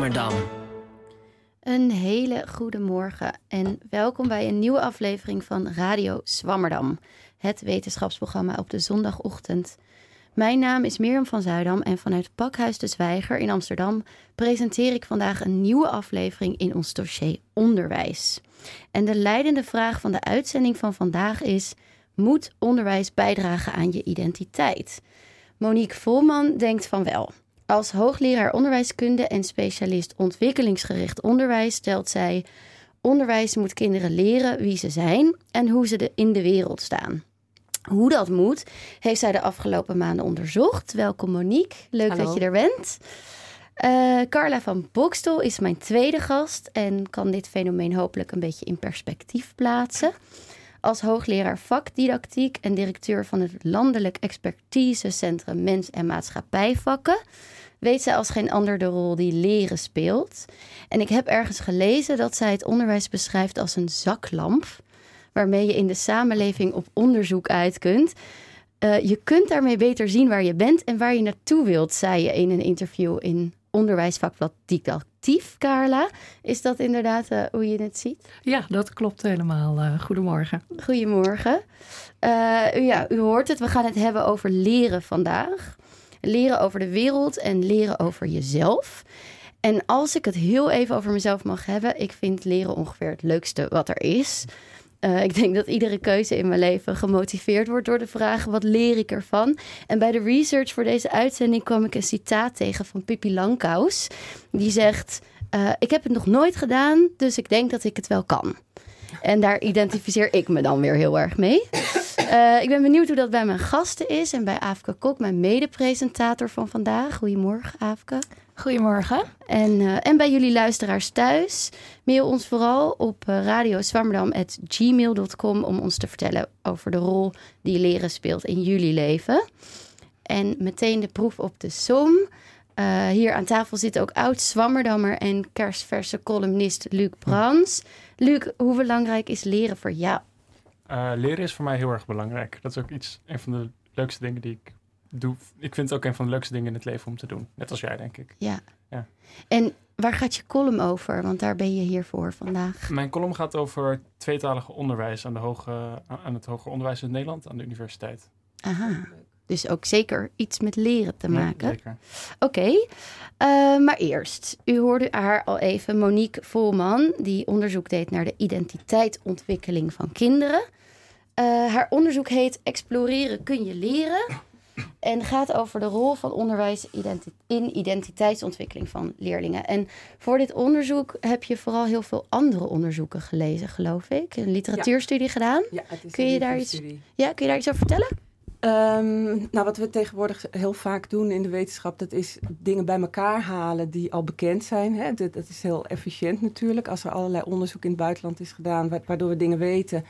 Swammerdam. Een hele goede morgen en welkom bij een nieuwe aflevering van Radio Swammerdam, het wetenschapsprogramma op de zondagochtend. Mijn naam is Mirjam van Zuidam en vanuit Pakhuis de Zwijger in Amsterdam presenteer ik vandaag een nieuwe aflevering in ons dossier onderwijs. En de leidende vraag van de uitzending van vandaag is: moet onderwijs bijdragen aan je identiteit? Monique Volman denkt van wel. Als hoogleraar onderwijskunde en specialist ontwikkelingsgericht onderwijs stelt zij: onderwijs moet kinderen leren wie ze zijn en hoe ze in de wereld staan. Hoe dat moet, heeft zij de afgelopen maanden onderzocht. Welkom Monique, leuk dat je er bent. Uh, Carla van Bokstel is mijn tweede gast en kan dit fenomeen hopelijk een beetje in perspectief plaatsen. Als hoogleraar vakdidactiek en directeur van het Landelijk Expertisecentrum Mens- en Maatschappijvakken weet zij als geen ander de rol die leren speelt. En ik heb ergens gelezen dat zij het onderwijs beschrijft als een zaklamp, waarmee je in de samenleving op onderzoek uit kunt. Uh, je kunt daarmee beter zien waar je bent en waar je naartoe wilt, zei je in een interview in onderwijsvakblad Didactief, Carla. Is dat inderdaad uh, hoe je het ziet? Ja, dat klopt helemaal. Uh, goedemorgen. Goedemorgen. Uh, ja, u hoort het, we gaan het hebben over leren vandaag. Leren over de wereld en leren over jezelf. En als ik het heel even over mezelf mag hebben, ik vind leren ongeveer het leukste wat er is. Uh, ik denk dat iedere keuze in mijn leven gemotiveerd wordt door de vraag: wat leer ik ervan? En bij de research voor deze uitzending kwam ik een citaat tegen van Pippi Langkous. Die zegt: uh, Ik heb het nog nooit gedaan, dus ik denk dat ik het wel kan. En daar identificeer ik me dan weer heel erg mee. Uh, ik ben benieuwd hoe dat bij mijn gasten is en bij Afke Kok, mijn mede-presentator van vandaag. Goedemorgen, Afke. Goedemorgen. En, uh, en bij jullie luisteraars thuis. Mail ons vooral op uh, radioswammerdam.gmail.com om ons te vertellen over de rol die leren speelt in jullie leven. En meteen de proef op de som. Uh, hier aan tafel zit ook oud Zwammerdammer en kerstverse columnist Luc Brans. Luc, hoe belangrijk is leren voor jou? Leren is voor mij heel erg belangrijk. Dat is ook iets, een van de leukste dingen die ik doe. Ik vind het ook een van de leukste dingen in het leven om te doen. Net als jij, denk ik. Ja. ja. En waar gaat je column over? Want daar ben je hier voor vandaag. Mijn column gaat over tweetalige onderwijs aan, de hoge, aan het hoger onderwijs in Nederland, aan de universiteit. Aha. Dus ook zeker iets met leren te maken. Ja, zeker. Oké, okay. uh, maar eerst. U hoorde haar al even, Monique Volman, die onderzoek deed naar de identiteitsontwikkeling van kinderen. Uh, haar onderzoek heet Exploreren kun je leren. En gaat over de rol van onderwijs in identiteitsontwikkeling van leerlingen. En voor dit onderzoek heb je vooral heel veel andere onderzoeken gelezen, geloof ik. Een literatuurstudie ja. gedaan. Ja, het is kun je daar iets, ja, kun je daar iets over vertellen? Um, nou, wat we tegenwoordig heel vaak doen in de wetenschap, dat is dingen bij elkaar halen die al bekend zijn. Hè? Dat, dat, is heel efficiënt natuurlijk. Als er allerlei onderzoek in het buitenland is gedaan, waardoor we dingen weten.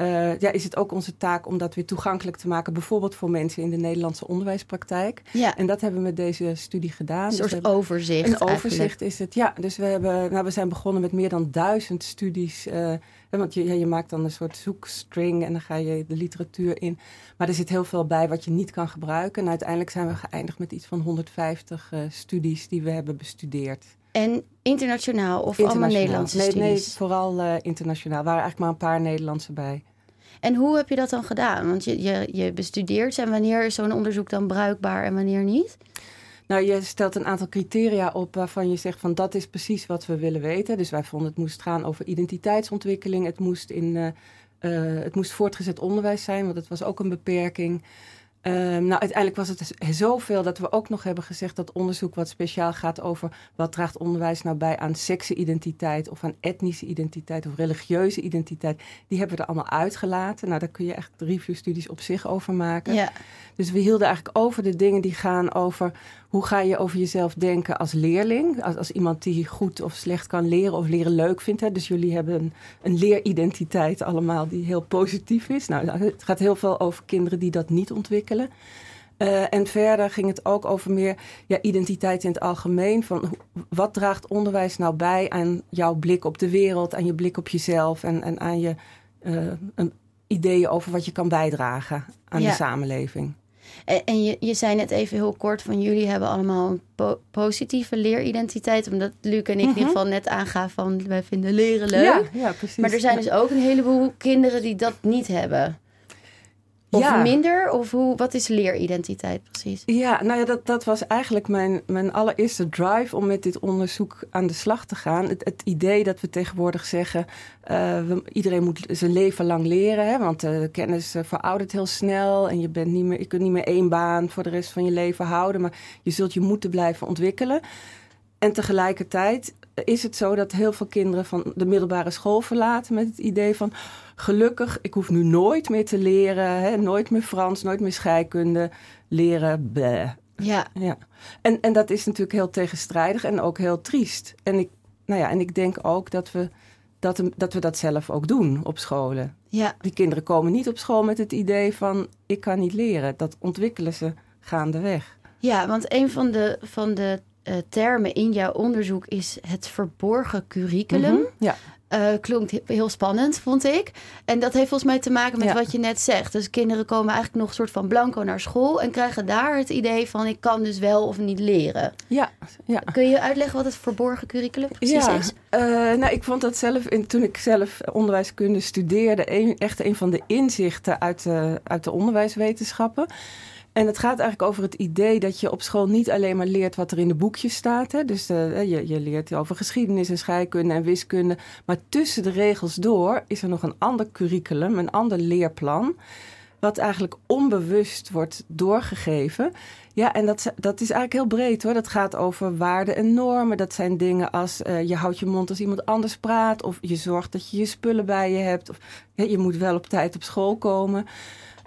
Uh, ja, is het ook onze taak om dat weer toegankelijk te maken, bijvoorbeeld voor mensen in de Nederlandse onderwijspraktijk. Ja. En dat hebben we met deze studie gedaan. Een soort dus overzicht. Een overzicht is het, ja. Dus we, hebben, nou, we zijn begonnen met meer dan duizend studies. Uh, want je, ja, je maakt dan een soort zoekstring en dan ga je de literatuur in. Maar er zit heel veel bij wat je niet kan gebruiken. En uiteindelijk zijn we geëindigd met iets van 150 uh, studies die we hebben bestudeerd. En internationaal of allemaal Nederlandse nee, studies? Nee, vooral uh, internationaal. Er waren eigenlijk maar een paar Nederlandse bij. En hoe heb je dat dan gedaan? Want je, je, je bestudeert en wanneer is zo'n onderzoek dan bruikbaar en wanneer niet? Nou, je stelt een aantal criteria op waarvan je zegt van dat is precies wat we willen weten. Dus wij vonden het moest gaan over identiteitsontwikkeling. Het moest, in, uh, uh, het moest voortgezet onderwijs zijn, want dat was ook een beperking. Uh, nou, uiteindelijk was het dus zoveel dat we ook nog hebben gezegd dat onderzoek wat speciaal gaat over wat draagt onderwijs nou bij aan seksenidentiteit of aan etnische identiteit of religieuze identiteit, die hebben we er allemaal uitgelaten. Nou, daar kun je echt reviewstudies op zich over maken. Ja. Dus we hielden eigenlijk over de dingen die gaan over hoe ga je over jezelf denken als leerling, als, als iemand die goed of slecht kan leren of leren leuk vindt. Hè. Dus jullie hebben een, een leeridentiteit allemaal die heel positief is. Nou, het gaat heel veel over kinderen die dat niet ontwikkelen. Uh, en verder ging het ook over meer ja, identiteit in het algemeen. Van wat draagt onderwijs nou bij aan jouw blik op de wereld, aan je blik op jezelf en, en aan je uh, ideeën over wat je kan bijdragen aan Ja. de samenleving. En, en je, je zei net even heel kort van jullie hebben allemaal een po- positieve leeridentiteit. Omdat Luc en ik in Mhm. ieder geval net aangaven van wij vinden leren leuk. Ja, ja, precies. Maar er zijn dus ook een heleboel kinderen die dat niet hebben. Of Ja. minder? Of hoe, wat is leeridentiteit precies? Ja, nou ja, dat, dat was eigenlijk mijn, mijn allereerste drive om met dit onderzoek aan de slag te gaan. Het, het idee dat we tegenwoordig zeggen, eh, we, iedereen moet zijn leven lang leren. Hè, want eh, de kennis eh, veroudert heel snel en je, bent niet meer, je kunt niet meer één baan voor de rest van je leven houden. Maar je zult je moeten blijven ontwikkelen. En tegelijkertijd is het zo dat heel veel kinderen van de middelbare school verlaten met het idee van gelukkig, ik hoef nu nooit meer te leren, hè, nooit meer Frans, nooit meer scheikunde leren. Bleh. Ja, Ja. En, en dat is natuurlijk heel tegenstrijdig en ook heel triest. En ik, nou ja, en ik denk ook dat we dat, dat we dat zelf ook doen op scholen. ja, Die kinderen komen niet op school met het idee van ik kan niet leren. Dat ontwikkelen ze gaandeweg. ja, want een van de, van de eh, termen in jouw onderzoek is het verborgen curriculum. Mhm. Ja. Eh, klonk he- heel spannend, vond ik. En dat heeft volgens mij te maken met Ja. wat je net zegt. Dus kinderen komen eigenlijk nog een soort van blanco naar school en krijgen daar het idee van ik kan dus wel of niet leren. Ja, ja. Kun je uitleggen wat het verborgen curriculum precies ja, is? eh, nou, ik vond dat zelf, in, toen ik zelf onderwijskunde studeerde, een, echt een van de inzichten uit de, uit de onderwijswetenschappen. En het gaat eigenlijk over het idee dat je op school niet alleen maar leert wat er in de boekjes staat. Hè? Dus eh, je, je leert over geschiedenis en scheikunde en wiskunde. Maar tussen de regels door is er nog een ander curriculum, een ander leerplan. Wat eigenlijk onbewust wordt doorgegeven. Ja, en dat, dat is eigenlijk heel breed hoor. Dat gaat over waarden en normen. Dat zijn dingen als eh, je houdt je mond als iemand anders praat. Of je zorgt dat je je spullen bij je hebt. Of hè, je moet wel op tijd op school komen.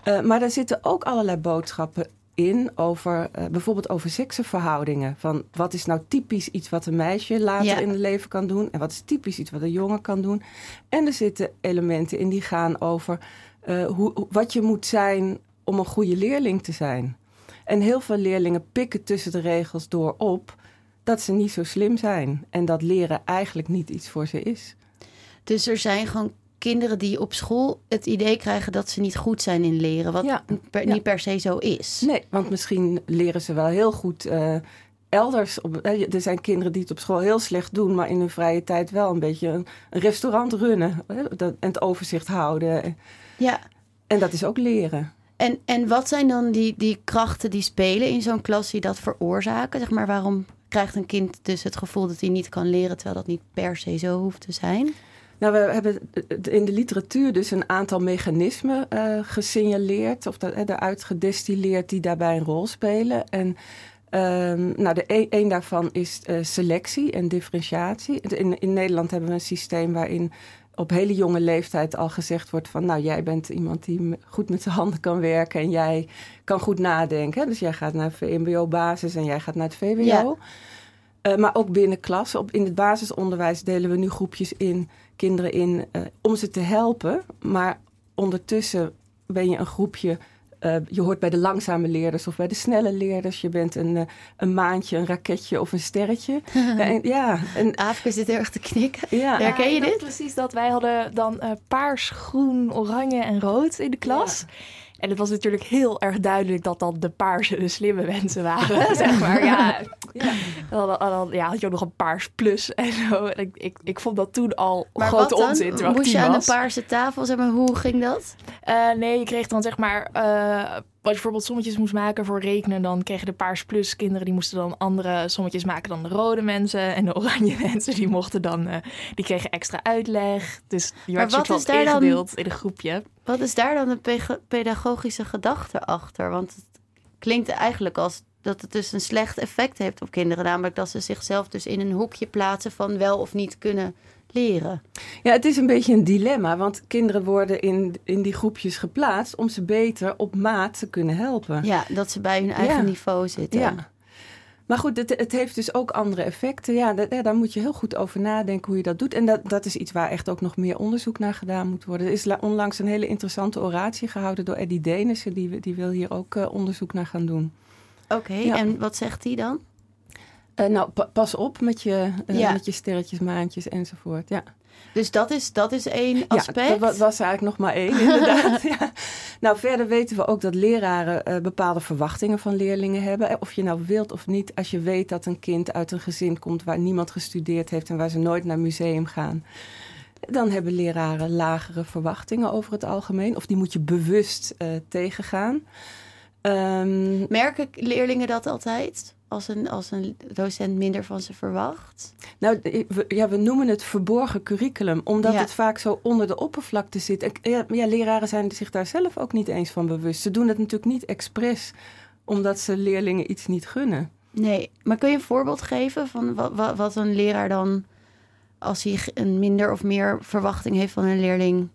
Uh, maar daar zitten ook allerlei boodschappen in over uh, bijvoorbeeld over seksenverhoudingen. Van wat is nou typisch iets wat een meisje later ja. in het leven kan doen. En wat is typisch iets wat een jongen kan doen. En er zitten elementen in die gaan over uh, hoe, wat je moet zijn om een goede leerling te zijn. En heel veel leerlingen pikken tussen de regels door op dat ze niet zo slim zijn. En dat leren eigenlijk niet iets voor ze is. Dus er zijn gewoon kinderen die op school het idee krijgen dat ze niet goed zijn in leren. Wat ja. per, ja. niet per se zo is. Nee, want misschien leren ze wel heel goed uh, elders. Op, er zijn kinderen die het op school heel slecht doen, maar in hun vrije tijd wel een beetje een, een restaurant runnen. En het overzicht houden. Ja. En dat is ook leren. En, en wat zijn dan die, die krachten die spelen in zo'n klas die dat veroorzaken? Zeg maar, waarom krijgt een kind dus het gevoel dat hij niet kan leren, terwijl dat niet per se zo hoeft te zijn? Nou, we hebben in de literatuur dus een aantal mechanismen uh, gesignaleerd, of dat, eruit gedestilleerd, die daarbij een rol spelen. En um, nou, de een, een daarvan is uh, selectie en differentiatie. In, in Nederland hebben we een systeem waarin op hele jonge leeftijd al gezegd wordt van... nou, jij bent iemand die goed met zijn handen kan werken en jij kan goed nadenken. Dus jij gaat naar VMBO-basis en jij gaat naar het VWO. Ja. Uh, maar ook binnen klassen. Op, in het basisonderwijs delen we nu groepjes in, kinderen in, uh, om ze te helpen. Maar ondertussen ben je een groepje... Uh, je hoort bij de langzame leerders of bij de snelle leerders. Je bent een, uh, een maandje, een raketje of een sterretje. en, ja, en, zit heel erg te knikken. Ja. Herken je ja, dit? Precies dat. Wij hadden dan uh, paars, groen, oranje en rood in de klas. Ja. En het was natuurlijk heel erg duidelijk dat dan de paarse de slimme mensen waren, zeg maar. Ja, ja. Dan, dan, ja, had je ook nog een paars plus en zo. En ik, ik, ik vond dat toen al maar grote wat dan? onzin. Terwijl Moest je aan was. de paarse tafel, zeg maar, hoe ging dat? Uh, nee, je kreeg dan zeg maar... Uh, als je bijvoorbeeld sommetjes moest maken voor rekenen... dan kregen de paars plus kinderen... die moesten dan andere sommetjes maken dan de rode mensen. En de oranje mensen, die mochten dan... Uh, die kregen extra uitleg. Dus je werd soort van ingedeeld dan, in een groepje. Wat is daar dan de pedagogische gedachte achter? Want het klinkt eigenlijk als dat het dus een slecht effect heeft op kinderen. Namelijk dat ze zichzelf dus in een hoekje plaatsen van wel of niet kunnen leren. Ja, het is een beetje een dilemma. Want kinderen worden in, in die groepjes geplaatst om ze beter op maat te kunnen helpen. Ja, dat ze bij hun eigen ja. niveau zitten. Ja. Maar goed, het, het, heeft dus ook andere effecten. Ja, dat, ja, daar moet je heel goed over nadenken hoe je dat doet. En dat, dat is iets waar echt ook nog meer onderzoek naar gedaan moet worden. Er is onlangs een hele interessante oratie gehouden door Eddie Denissen. Die, die wil hier ook uh, onderzoek naar gaan doen. Oké, okay, ja. en wat zegt hij dan? Uh, nou, pa pas op met je, uh, ja. met je sterretjes, maantjes enzovoort. Ja. Dus dat is, dat is één aspect? Ja, dat was eigenlijk nog maar één, inderdaad. ja. Nou, verder weten we ook dat leraren uh, bepaalde verwachtingen van leerlingen hebben. Of je nou wilt of niet, als je weet dat een kind uit een gezin komt waar niemand gestudeerd heeft en waar ze nooit naar museum gaan. Dan hebben leraren lagere verwachtingen over het algemeen. Of die moet je bewust tegengaan. Um, Merken leerlingen dat altijd? Als een, als een docent minder van ze verwacht? Nou, we, ja, we noemen het verborgen curriculum, omdat het vaak zo onder de oppervlakte zit. En, ja, ja, leraren zijn zich daar zelf ook niet eens van bewust. Ze doen het natuurlijk niet expres, omdat ze leerlingen iets niet gunnen. Nee, maar kun je een voorbeeld geven van wat, wat een leraar dan, als hij een minder of meer verwachting heeft van een leerling,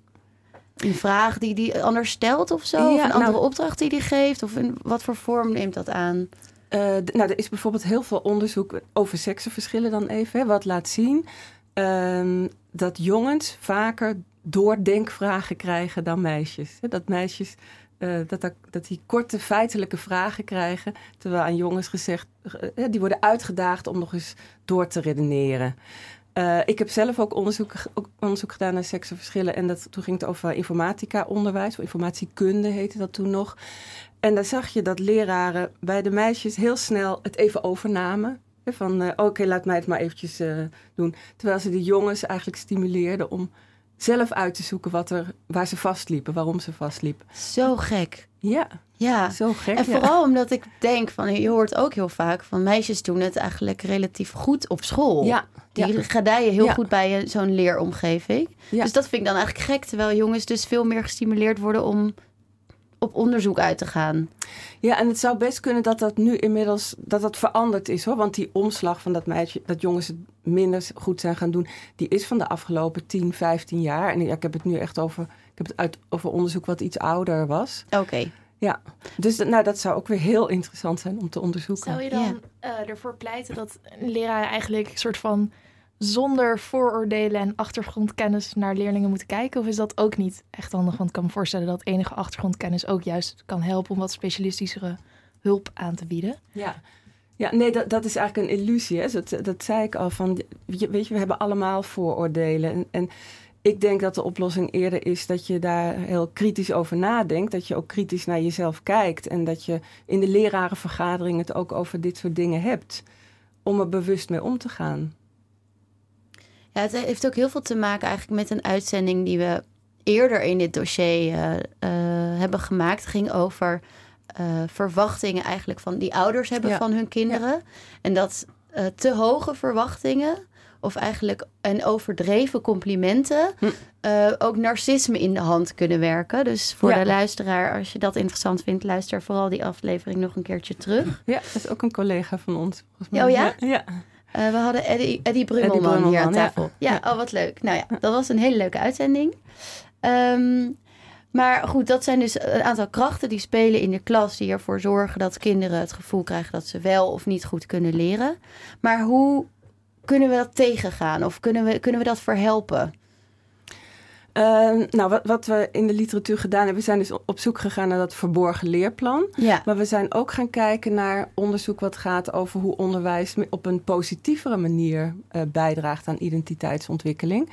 een vraag die die anders stelt of zo? of een andere nou, opdracht die die geeft? Of in wat voor vorm neemt dat aan? Uh, nou, er is bijvoorbeeld heel veel onderzoek over seksenverschillen dan even. Hè, wat laat zien uh, dat jongens vaker doordenkvragen krijgen dan meisjes. Hè, dat meisjes uh, dat, dat, die korte feitelijke vragen krijgen. Terwijl aan jongens gezegd, uh, die worden uitgedaagd om nog eens door te redeneren. Uh, ik heb zelf ook onderzoek, ook onderzoek gedaan naar seksenverschillen. En dat, toen ging het over informatica-onderwijs, of informatiekunde heette dat toen nog. En daar zag je dat leraren bij de meisjes heel snel het even overnamen. Van uh, oké, laat mij het maar eventjes uh, doen. Terwijl ze de jongens eigenlijk stimuleerden om zelf uit te zoeken wat er, waar ze vastliepen, waarom ze vastliepen. Zo gek. Ja, ja. zo gek. En vooral omdat ik denk van, je hoort ook heel vaak van meisjes doen het eigenlijk relatief goed op school. Ja. Die ja. gedijen heel goed bij zo'n leeromgeving. Ja. Dus dat vind ik dan eigenlijk gek. Terwijl jongens dus veel meer gestimuleerd worden om op onderzoek uit te gaan. Ja, en het zou best kunnen dat dat nu inmiddels dat dat veranderd is hoor. Want die omslag van dat meisje, dat jongens het minder goed zijn gaan doen, die is van de afgelopen 10, 15 jaar. En ja, ik heb het nu echt over, ik heb het uit over onderzoek wat iets ouder was. Oké. Ja, dus nou, dat zou ook weer heel interessant zijn om te onderzoeken. Zou je dan ja. uh, ervoor pleiten dat leraar eigenlijk een soort van zonder vooroordelen en achtergrondkennis naar leerlingen moeten kijken? Of is dat ook niet echt handig? Want ik kan me voorstellen dat enige achtergrondkennis ook juist kan helpen om wat specialistischere hulp aan te bieden. Ja, ja, nee, dat, dat is eigenlijk een illusie. Hè? Dat, dat zei ik al van, weet je, we hebben allemaal vooroordelen. En, en ik denk dat de oplossing eerder is dat je daar heel kritisch over nadenkt. Dat je ook kritisch naar jezelf kijkt. En dat je in de lerarenvergadering het ook over dit soort dingen hebt. Om er bewust mee om te gaan. Ja, het heeft ook heel veel te maken eigenlijk met een uitzending die we eerder in dit dossier uh, uh, hebben gemaakt. Het ging over uh, verwachtingen eigenlijk van die ouders hebben ja. van hun kinderen. Ja. En dat te hoge verwachtingen of eigenlijk en overdreven complimenten hm. ook narcisme in de hand kunnen werken. Dus voor ja. de luisteraar, als je dat interessant vindt, luister vooral die aflevering nog een keertje terug. Ja, dat is ook een collega van ons. Oh ja? Ja. Uh, we hadden Eddie, Eddie Brummelman, Eddie hier aan tafel. Ja. ja, oh wat leuk. Nou ja, dat was een hele leuke uitzending. Um, maar goed, dat zijn dus een aantal krachten die spelen in de klas... die ervoor zorgen dat kinderen het gevoel krijgen... dat ze wel of niet goed kunnen leren. Maar hoe kunnen we dat tegengaan? Of kunnen we, kunnen we dat verhelpen? Uh, nou, wat, wat, we in de literatuur gedaan hebben, we zijn dus op zoek gegaan naar dat verborgen leerplan. Ja. Maar we zijn ook gaan kijken naar onderzoek wat gaat over hoe onderwijs op een positievere manier uh, bijdraagt aan identiteitsontwikkeling.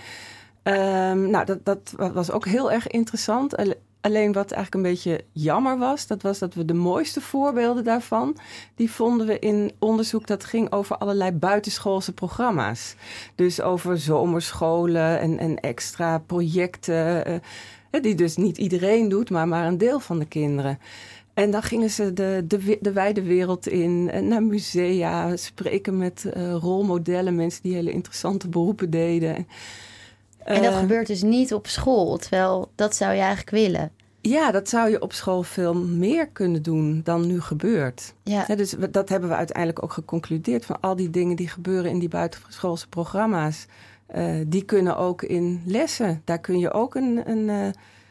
Um, nou, dat, dat was ook heel erg interessant. Alleen wat eigenlijk een beetje jammer was, dat was dat we de mooiste voorbeelden daarvan, die vonden we in onderzoek dat ging over allerlei buitenschoolse programma's. Dus over zomerscholen en, en extra projecten, uh, die dus niet iedereen doet, maar maar een deel van de kinderen. En dan gingen ze de, de, de wijde wereld in, naar musea, spreken met rolmodellen, mensen die hele interessante beroepen deden. En dat uh, gebeurt dus niet op school, terwijl dat zou je eigenlijk willen. Ja, dat zou je op school veel meer kunnen doen dan nu gebeurt. Ja. dus dat hebben we uiteindelijk ook geconcludeerd van al die dingen die gebeuren in die buitenschoolse programma's. Uh, die kunnen ook in lessen. Daar kun je ook een, een uh,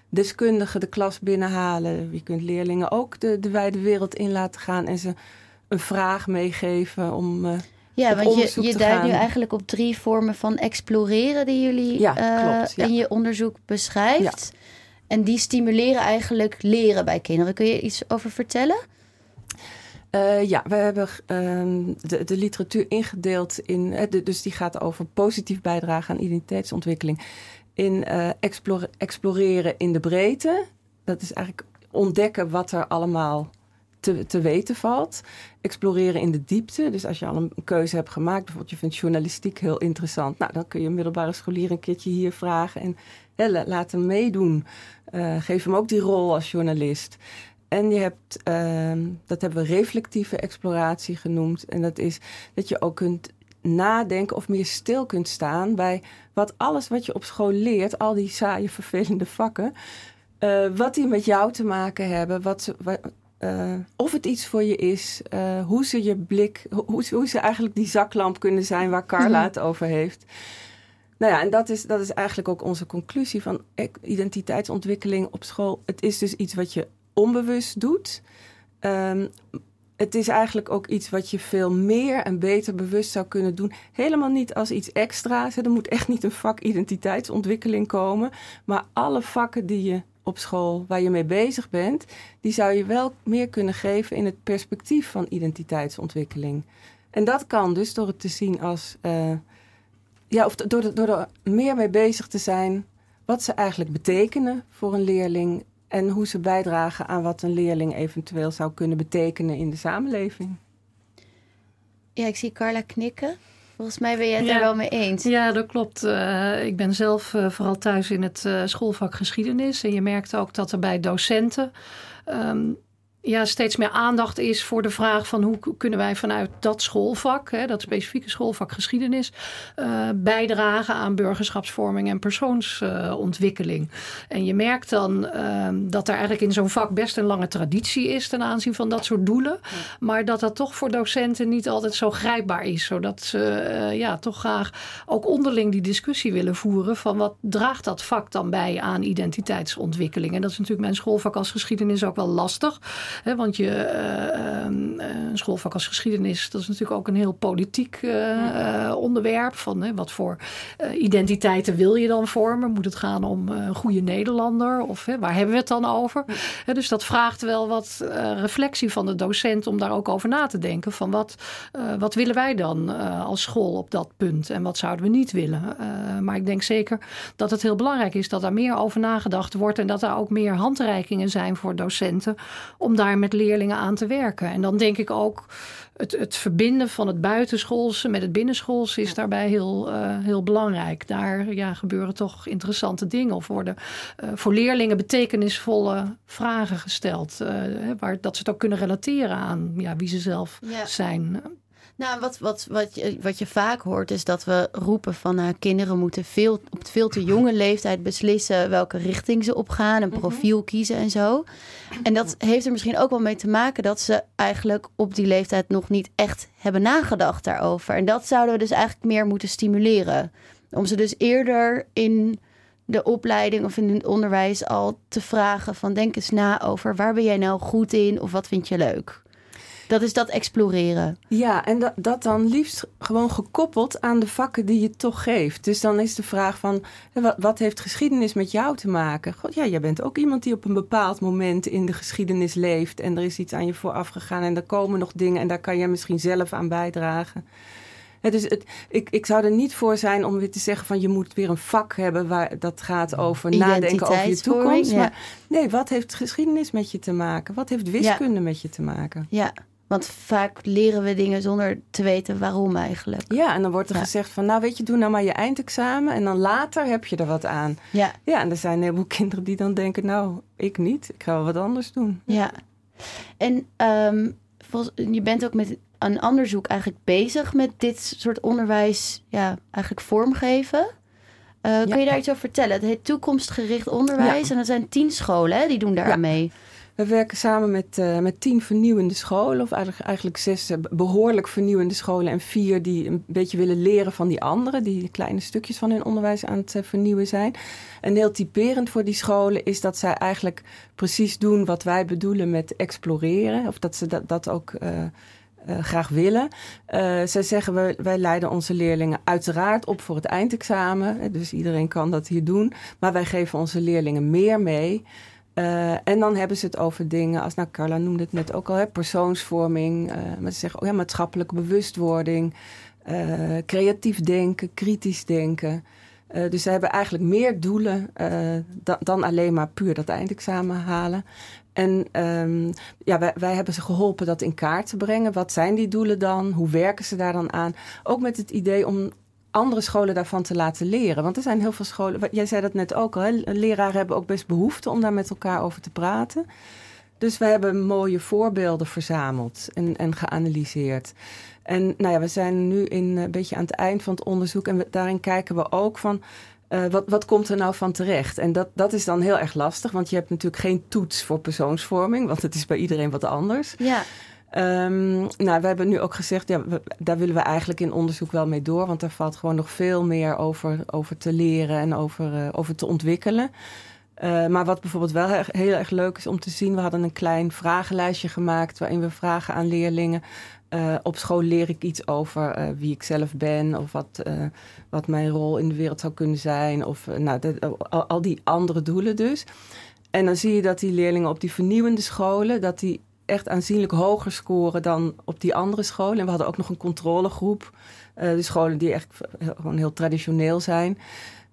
deskundige de klas binnenhalen. Je kunt leerlingen ook de, de wijde wereld in laten gaan en ze een vraag meegeven om. Uh, ja, want je, je duidt nu eigenlijk op drie vormen van exploreren die jullie ja, klopt, ja. in je onderzoek beschrijft. Ja. En die stimuleren eigenlijk leren bij kinderen. Kun je iets over vertellen? Uh, ja, we hebben uh, de, de, literatuur ingedeeld in. De, dus die gaat over positief bijdragen aan identiteitsontwikkeling. In explore, exploreren in de breedte. Dat is eigenlijk ontdekken wat er allemaal te, te weten valt. Exploreren in de diepte. Dus als je al een keuze hebt gemaakt, bijvoorbeeld je vindt journalistiek heel interessant. Nou, dan kun je een middelbare scholier een keertje hier vragen en hè, laat hem meedoen. Uh, geef hem ook die rol als journalist. En je hebt, uh, dat hebben we reflectieve exploratie genoemd. En dat is dat je ook kunt nadenken of meer stil kunt staan bij wat alles wat je op school leert, al die saaie, vervelende vakken, uh, wat die met jou te maken hebben, wat ze, uh, of het iets voor je is, uh, hoe ze je blik, hoe, hoe ze eigenlijk die zaklamp kunnen zijn waar Carla mhm. het over heeft. Nou ja, en dat is, dat is eigenlijk ook onze conclusie van identiteitsontwikkeling op school. Het is dus iets wat je onbewust doet. Um, het is eigenlijk ook iets wat je veel meer en beter bewust zou kunnen doen. Helemaal niet als iets extra's. Er moet echt niet een vak identiteitsontwikkeling komen. Maar alle vakken die je op school, waar je mee bezig bent, die zou je wel meer kunnen geven in het perspectief van identiteitsontwikkeling. En dat kan dus door het te zien als. Uh, ja, of door, door er meer mee bezig te zijn wat ze eigenlijk betekenen voor een leerling en hoe ze bijdragen aan wat een leerling eventueel zou kunnen betekenen in de samenleving. Ja, ik zie Carla knikken. Volgens mij ben je het ja. er wel mee eens. Ja, dat klopt. Uh, ik ben zelf uh, vooral thuis in het uh, schoolvak geschiedenis. En je merkt ook dat er bij docenten um, ja, steeds meer aandacht is voor de vraag van hoe kunnen wij vanuit dat schoolvak, hè, dat specifieke schoolvak geschiedenis, uh, bijdragen aan burgerschapsvorming en persoonsontwikkeling. en je merkt dan uh, dat er eigenlijk in zo'n vak best een lange traditie is ten aanzien van dat soort doelen, maar dat dat toch voor docenten niet altijd zo grijpbaar is, zodat ze uh, ja, toch graag ook onderling die discussie willen voeren van wat draagt dat vak dan bij aan identiteitsontwikkeling. En dat is natuurlijk mijn schoolvak als geschiedenis ook wel lastig want je, uh, een schoolvak als geschiedenis, dat is natuurlijk ook een heel politiek uh, onderwerp. Van wat voor identiteiten wil je dan vormen? Moet het gaan om een goede Nederlander? Of waar hebben we het dan over? dus dat vraagt wel wat reflectie van de docent om daar ook over na te denken. Van wat, wat willen wij dan als school op dat punt? En wat zouden we niet willen? maar ik denk zeker dat het heel belangrijk is dat daar meer over nagedacht wordt. En dat er ook meer handreikingen zijn voor docenten om daar met leerlingen aan te werken. En dan denk ik ook het, het verbinden van het buitenschoolse met het binnenschoolse is daarbij heel, uh, heel belangrijk. Daar ja, gebeuren toch interessante dingen of worden uh, voor leerlingen betekenisvolle vragen gesteld. Uh, waar, dat ze het ook kunnen relateren aan ja, wie ze zelf ja. zijn. Nou, wat, wat, wat, je, wat je vaak hoort is dat we roepen van nou, kinderen moeten veel, op veel te jonge leeftijd beslissen welke richting ze opgaan, een mhm. profiel kiezen en zo. En dat heeft er misschien ook wel mee te maken dat ze eigenlijk op die leeftijd nog niet echt hebben nagedacht daarover. En dat zouden we dus eigenlijk meer moeten stimuleren. Om ze dus eerder in de opleiding of in het onderwijs al te vragen van denk eens na over waar ben jij nou goed in of wat vind je leuk. Dat is dat exploreren. Ja, en dat, dat dan liefst gewoon gekoppeld aan de vakken die je toch geeft. Dus dan is de vraag van, wat, wat heeft geschiedenis met jou te maken? God, ja, jij bent ook iemand die op een bepaald moment in de geschiedenis leeft. En er is iets aan je vooraf gegaan en er komen nog dingen en daar kan jij misschien zelf aan bijdragen. dus het, ik, ik zou er niet voor zijn om weer te zeggen van je moet weer een vak hebben waar dat gaat over nadenken over je toekomst. Maar nee, wat heeft geschiedenis met je te maken? Wat heeft wiskunde met je te maken? Ja. Want vaak leren we dingen zonder te weten waarom eigenlijk. Ja, en dan wordt er gezegd van, nou weet je, doe nou maar je eindexamen en dan later heb je er wat aan. Ja. Ja, en er zijn een heleboel kinderen die dan denken, nou, ik niet, ik ga wel wat anders doen. Ja. En um, je bent ook met een onderzoek eigenlijk bezig met dit soort onderwijs, ja, eigenlijk vormgeven. Uh, Kun je daar iets over vertellen? Het heet toekomstgericht onderwijs en er zijn tien scholen hè, die doen daar aan mee. We werken samen met, uh, met tien vernieuwende scholen, of eigenlijk, zes uh, behoorlijk vernieuwende scholen en vier die een beetje willen leren van die anderen, die kleine stukjes van hun onderwijs aan het uh, vernieuwen zijn. En heel typerend voor die scholen is dat zij eigenlijk precies doen wat wij bedoelen met exploreren, of dat ze dat, dat ook. graag willen. zij zeggen, wij, wij leiden onze leerlingen uiteraard op voor het eindexamen. Dus iedereen kan dat hier doen. Maar wij geven onze leerlingen meer mee uh, en dan hebben ze het over dingen als, nou Carla noemde het net ook al, hè, persoonsvorming, uh, maar ze zeggen, oh ja, maatschappelijke bewustwording, uh, creatief denken, kritisch denken. dus ze hebben eigenlijk meer doelen dan, dan alleen maar puur dat eindexamen halen. En um, ja, wij hebben ze geholpen dat in kaart te brengen. Wat zijn die doelen dan? Hoe werken ze daar dan aan? Ook met het idee om andere scholen daarvan te laten leren. Want er zijn heel veel scholen, jij zei dat net ook al, hè? leraren hebben ook best behoefte om daar met elkaar over te praten. Dus we hebben mooie voorbeelden verzameld en, en geanalyseerd. En nou ja, we zijn nu in, een beetje aan het eind van het onderzoek en daarin kijken we ook van uh, wat, wat komt er nou van terecht? En dat, dat is dan heel erg lastig, want je hebt natuurlijk geen toets voor persoonsvorming, want het is bij iedereen wat anders. Ja. Um, nou, we hebben nu ook gezegd, ja, daar willen we eigenlijk in onderzoek wel mee door, want daar valt gewoon nog veel meer over, over te leren en over, uh, over te ontwikkelen. Uh, maar wat bijvoorbeeld wel heel, erg leuk is om te zien, we hadden een klein vragenlijstje gemaakt waarin we vragen aan leerlingen. Uh, op school leer ik iets over wie ik zelf ben of wat, wat mijn rol in de wereld zou kunnen zijn. Of nou, al, al, die andere doelen dus. En dan zie je dat die leerlingen op die vernieuwende scholen, dat die echt aanzienlijk hoger scoren dan op die andere scholen. En we hadden ook nog een controlegroep. de scholen die echt gewoon heel traditioneel zijn.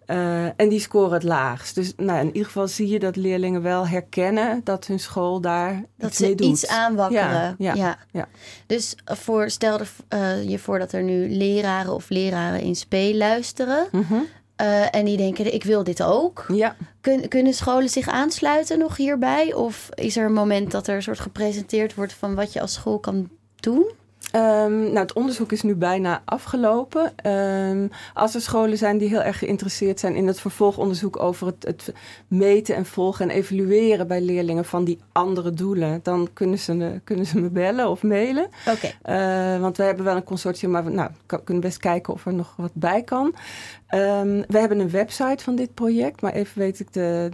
Uh, en die scoren het laagst. Dus nou, in ieder geval zie je dat leerlingen wel herkennen dat hun school daar dat iets doet. iets aanwakkeren. Ja, ja, ja. ja. Dus voor, stel er, uh, je voor dat er nu leraren of leraren in speel luisteren. Mm -hmm. Uh, en die denken, ik wil dit ook. Ja. Kun, kunnen scholen zich aansluiten nog hierbij? Of is er een moment dat er een soort gepresenteerd wordt van wat je als school kan doen? Um, nou, het onderzoek is nu bijna afgelopen. Um, als er scholen zijn die heel erg geïnteresseerd zijn in het vervolgonderzoek over het, het, meten en volgen en evalueren bij leerlingen van die andere doelen, dan kunnen ze, kunnen ze me bellen of mailen. Oké. Okay. Uh, want we hebben wel een consortium, maar we nou, kunnen best kijken of er nog wat bij kan. Um, we hebben een website van dit project, maar even weet ik de.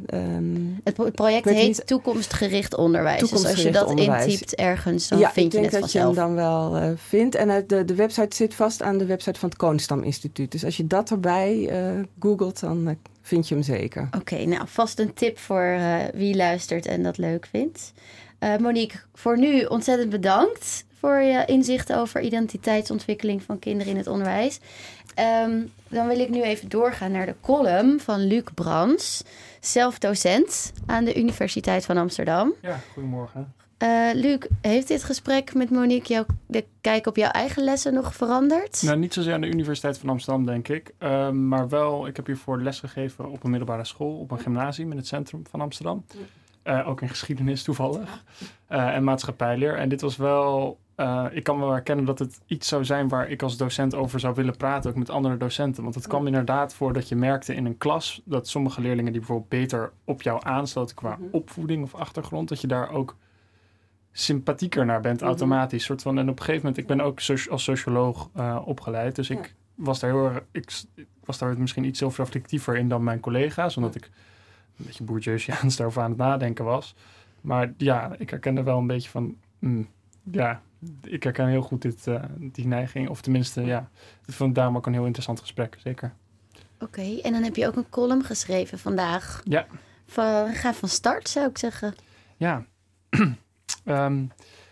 Het, pro het, project heet niet... Toekomstgericht Onderwijs. Toekomstgericht dus als je dat onderwijs. intypt ergens, dan ja, vind je ik het denk dat vanzelf. je hem dan wel uh, vindt. En de, de website zit vast aan de website van het Koonstam Instituut. Dus als je dat erbij uh, googelt, dan uh, vind je hem zeker. Oké, okay, nou vast een tip voor uh, wie luistert en dat leuk vindt. Uh, Monique, voor nu ontzettend bedankt voor je inzichten over identiteitsontwikkeling van kinderen in het onderwijs. Um, dan wil ik nu even doorgaan naar de column van Luc Brands, zelfdocent aan de Universiteit van Amsterdam. Ja, goedemorgen. Uh, Luc, heeft dit gesprek met Monique jou, de kijk op jouw eigen lessen nog veranderd? Nou, niet zozeer aan de Universiteit van Amsterdam, denk ik. Uh, maar wel, ik heb hiervoor les gegeven op een middelbare school, op een gymnasium in het centrum van Amsterdam. Uh, ook in geschiedenis toevallig. Uh, en maatschappijleer. En dit was wel. Ik kan wel herkennen dat het iets zou zijn waar ik als docent over zou willen praten, ook met andere docenten. Want het kwam inderdaad voor dat je merkte in een klas dat sommige leerlingen die bijvoorbeeld beter op jou aansloten qua -hmm. opvoeding of achtergrond, dat je daar ook sympathieker naar bent, mm -hmm. automatisch. Soort van, en op een gegeven moment, ik ben ook so als socioloog opgeleid, dus ja. ik was daar heel erg, ik, ik was daar misschien iets zelfreflectiever in dan mijn collega's, omdat ik een beetje bourgeoisiaans daarover aan het nadenken was. Maar ja, ik herkende wel een beetje van... Mm, ja, ik herken heel goed dit, uh, die neiging. Of tenminste, ja, ik vond daarom ook een heel interessant gesprek, zeker. Oké, okay, en dan heb je ook een column geschreven vandaag. Ja. Van, ga van start, zou ik zeggen. Ja. um,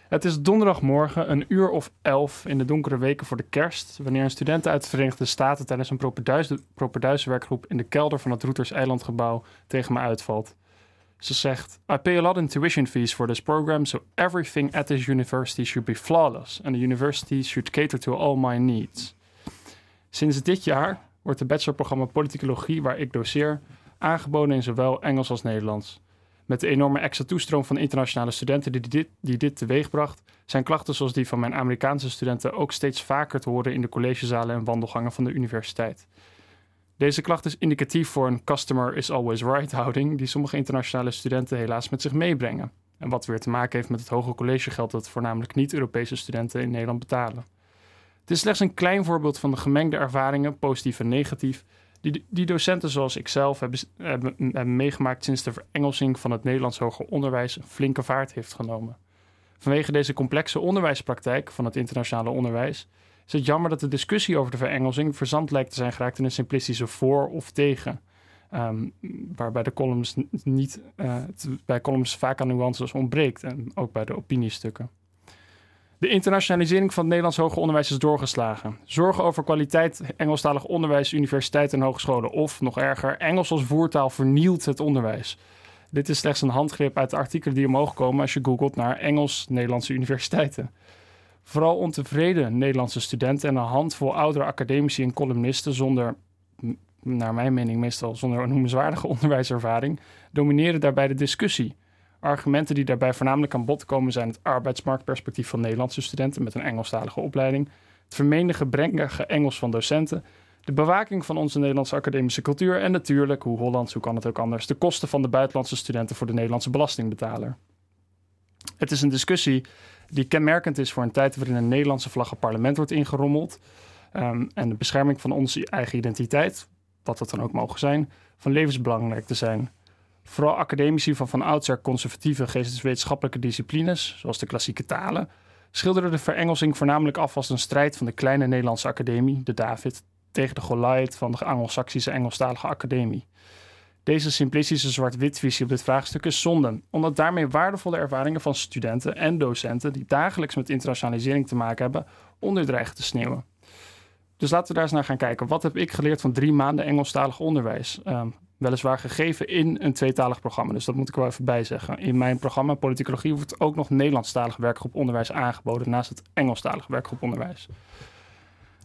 het is donderdagmorgen, een uur of elf in de donkere weken voor de kerst, wanneer een student uit de Verenigde Staten tijdens een propenduizenwerkgroep in de kelder van het Routers Eilandgebouw tegen me uitvalt. Ze zegt: I pay a lot in tuition fees for this program, so everything at this university should be flawless, and the university should cater to all my needs. Sinds dit jaar wordt het bachelorprogramma Politicologie, waar ik doseer, aangeboden in zowel Engels als Nederlands. Met de enorme extra toestroom van internationale studenten die dit, die dit teweegbracht, zijn klachten zoals die van mijn Amerikaanse studenten ook steeds vaker te horen in de collegezalen en wandelgangen van de universiteit. Deze klacht is indicatief voor een customer is always right houding die sommige internationale studenten helaas met zich meebrengen. En wat weer te maken heeft met het hoge collegegeld dat voornamelijk niet-Europese studenten in Nederland betalen. Het is slechts een klein voorbeeld van de gemengde ervaringen, positief en negatief, die, die docenten zoals ik zelf hebben, hebben, hebben meegemaakt sinds de verengelsing van het Nederlands hoger onderwijs een flinke vaart heeft genomen. Vanwege deze complexe onderwijspraktijk van het internationale onderwijs is het jammer dat de discussie over de verengelsing verzand lijkt te zijn geraakt in een simplistische voor of tegen. Um, waarbij de columns niet uh, bij columns vaak aan nuances ontbreekt en ook bij de opiniestukken. De internationalisering van het Nederlands hoger onderwijs is doorgeslagen. Zorgen over kwaliteit Engelstalig onderwijs, universiteiten en hogescholen. Of, nog erger, Engels als voertaal vernielt het onderwijs. Dit is slechts een handgrip uit de artikelen die omhoog komen als je googelt naar Engels-Nederlandse universiteiten. Vooral ontevreden Nederlandse studenten en een handvol oudere academici en columnisten zonder, naar mijn mening meestal zonder een noemenswaardige onderwijservaring, domineren daarbij de discussie. Argumenten die daarbij voornamelijk aan bod komen zijn het arbeidsmarktperspectief van Nederlandse studenten met een Engelstalige opleiding, het vermeende gebrekkige Engels van docenten, de bewaking van onze Nederlandse academische cultuur en natuurlijk, hoe Hollands, hoe kan het ook anders, de kosten van de buitenlandse studenten voor de Nederlandse belastingbetaler. Het is een discussie die kenmerkend is voor een tijd waarin een Nederlandse vlag het parlement wordt ingerommeld ehm, en de bescherming van onze eigen identiteit, wat dat dan ook mogen zijn, van levensbelangrijk te zijn. Vooral academici van van oudsher conservatieve geesteswetenschappelijke disciplines, zoals de klassieke talen, schilderden de verengelsing voornamelijk af als een strijd van de kleine Nederlandse academie, de David, tegen de Goliath van de Anglo-Saxische Engelstalige Academie. Deze simplistische zwart-wit visie op dit vraagstuk is zonde, omdat daarmee waardevolle ervaringen van studenten en docenten die dagelijks met internationalisering te maken hebben, onderdreigen te sneeuwen. Dus laten we daar eens naar gaan kijken. Wat heb ik geleerd van drie maanden Engelstalig onderwijs? Um, weliswaar gegeven in een tweetalig programma, dus dat moet ik wel even bijzeggen. In mijn programma Politicologie wordt ook nog Nederlandstalig werkgroep onderwijs aangeboden naast het Engelstalig werkgroep onderwijs.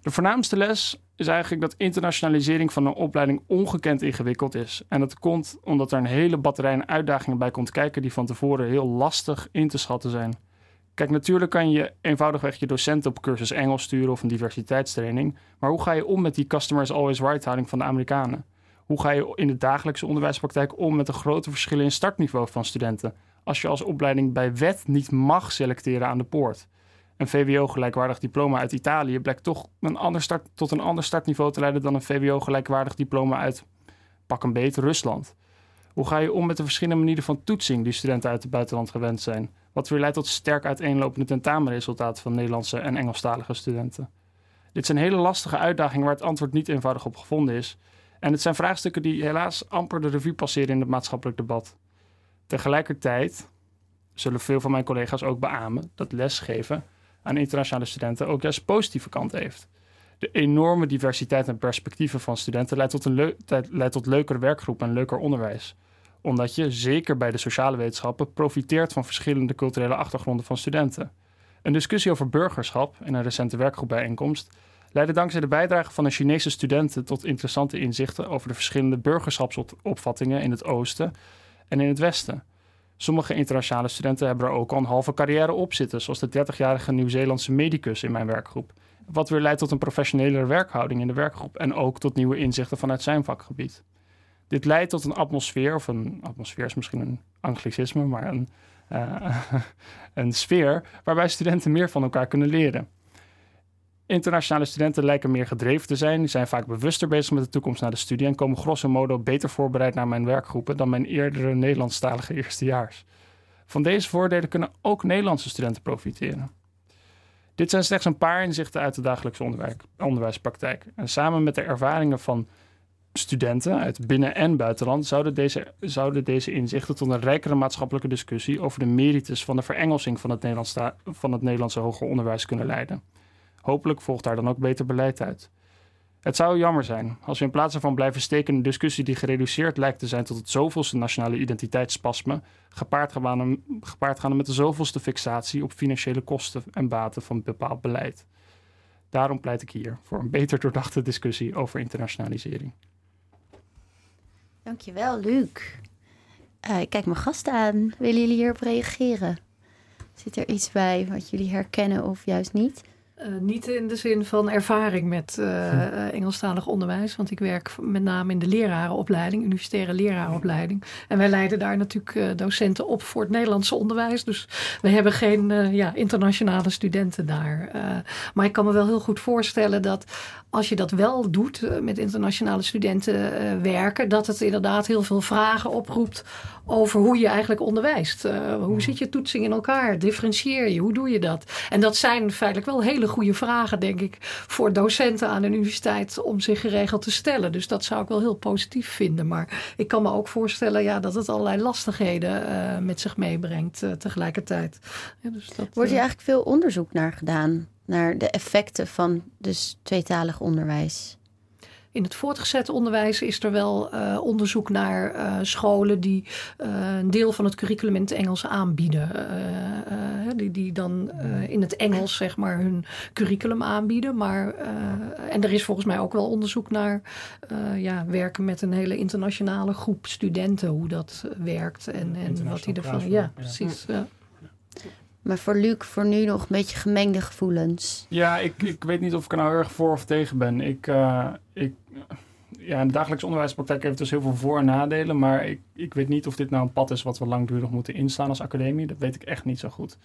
De voornaamste les is eigenlijk dat internationalisering van een opleiding ongekend ingewikkeld is. En dat komt omdat er een hele batterij aan uitdagingen bij komt kijken die van tevoren heel lastig in te schatten zijn. Kijk, natuurlijk kan je eenvoudigweg je docenten op cursus Engels sturen of een diversiteitstraining. Maar hoe ga je om met die customers always right houding van de Amerikanen? Hoe ga je in de dagelijkse onderwijspraktijk om met de grote verschillen in startniveau van studenten? Als je als opleiding bij wet niet mag selecteren aan de poort een VWO-gelijkwaardig diploma uit Italië blijkt toch een ander start, tot een ander startniveau te leiden dan een VWO-gelijkwaardig diploma uit pak een beet Rusland. Hoe ga je om met de verschillende manieren van toetsing die studenten uit het buitenland gewend zijn? Wat weer leidt tot sterk uiteenlopende tentamenresultaten van Nederlandse en Engelstalige studenten. Dit zijn hele lastige uitdagingen waar het antwoord niet eenvoudig op gevonden is. En het zijn vraagstukken die helaas amper de revue passeren in het maatschappelijk debat. Tegelijkertijd zullen veel van mijn collega's ook beamen dat lesgeven aan internationale studenten ook juist positieve kant heeft. De enorme diversiteit en perspectieven van studenten leidt tot, een leidt tot leukere werkgroepen en leuker onderwijs. Omdat je, zeker bij de sociale wetenschappen, profiteert van verschillende culturele achtergronden van studenten. Een discussie over burgerschap in een recente werkgroepbijeenkomst leidde dankzij de bijdrage van de Chinese studenten tot interessante inzichten over de verschillende burgerschapsopvattingen in het oosten en in het westen. Sommige internationale studenten hebben er ook al een halve carrière op zitten, zoals de 30-jarige Nieuw-Zeelandse medicus in mijn werkgroep. Wat weer leidt tot een professionelere werkhouding in de werkgroep en ook tot nieuwe inzichten vanuit zijn vakgebied. Dit leidt tot een atmosfeer, of een atmosfeer is misschien een anglicisme, maar een, uh, een sfeer waarbij studenten meer van elkaar kunnen leren. Internationale studenten lijken meer gedreven te zijn. Die zijn vaak bewuster bezig met de toekomst naar de studie en komen grosso modo beter voorbereid naar mijn werkgroepen dan mijn eerdere Nederlandstalige eerstejaars. Van deze voordelen kunnen ook Nederlandse studenten profiteren. Dit zijn slechts een paar inzichten uit de dagelijkse onderwijs, onderwijspraktijk. En samen met de ervaringen van studenten uit binnen- en buitenland zouden deze, zouden deze inzichten tot een rijkere maatschappelijke discussie over de merites van de verengelsing van het, van het Nederlandse hoger onderwijs kunnen leiden. Hopelijk volgt daar dan ook beter beleid uit. Het zou jammer zijn als we in plaats van blijven steken in een discussie die gereduceerd lijkt te zijn tot het zoveelste nationale identiteitsspasme, gepaard gaan, gepaard met de zoveelste fixatie op financiële kosten en baten van bepaald beleid. Daarom pleit ik hier voor een beter doordachte discussie over internationalisering. Dankjewel, Luc. Uh, ik kijk mijn gasten aan. Willen jullie hierop reageren? Zit er iets bij wat jullie herkennen of juist niet? Uh, niet in de zin van ervaring met uh, Engelstalig onderwijs, want ik werk met name in de lerarenopleiding, universitaire lerarenopleiding. En wij leiden daar natuurlijk uh, docenten op voor het Nederlandse onderwijs. Dus we hebben geen ja, internationale studenten daar. maar ik kan me wel heel goed voorstellen dat als je dat wel doet, met internationale studenten werken, dat het inderdaad heel veel vragen oproept over hoe je eigenlijk onderwijst. hoe zit je toetsing in elkaar? Differentieer je? Hoe doe je dat? En dat zijn feitelijk wel hele goede vragen, denk ik, voor docenten aan een universiteit om zich geregeld te stellen. Dus dat zou ik wel heel positief vinden. Maar ik kan me ook voorstellen ja, dat het allerlei lastigheden uh, met zich meebrengt uh, tegelijkertijd. Ja, dus dat, Wordt hier eigenlijk veel onderzoek naar gedaan? Naar de effecten van dus tweetalig onderwijs? in het voortgezet onderwijs is er wel uh, onderzoek naar uh, scholen die uh, een deel van het curriculum in het Engels aanbieden. die, die dan in het Engels zeg maar hun curriculum aanbieden. Maar, en er is volgens mij ook wel onderzoek naar ja, werken met een hele internationale groep studenten, hoe dat werkt en, en wat die ervan. Ja, ja, precies. Ja. Maar voor Luc, voor nu nog een beetje gemengde gevoelens. Ja, ik, ik weet niet of ik er nou erg voor of tegen ben. Ik, uh, ik, ja, in de dagelijkse onderwijspraktijk heeft dus heel veel voor- en nadelen. Maar ik, ik weet niet of dit nou een pad is wat we langdurig moeten inslaan als academie. Dat weet ik echt niet zo goed.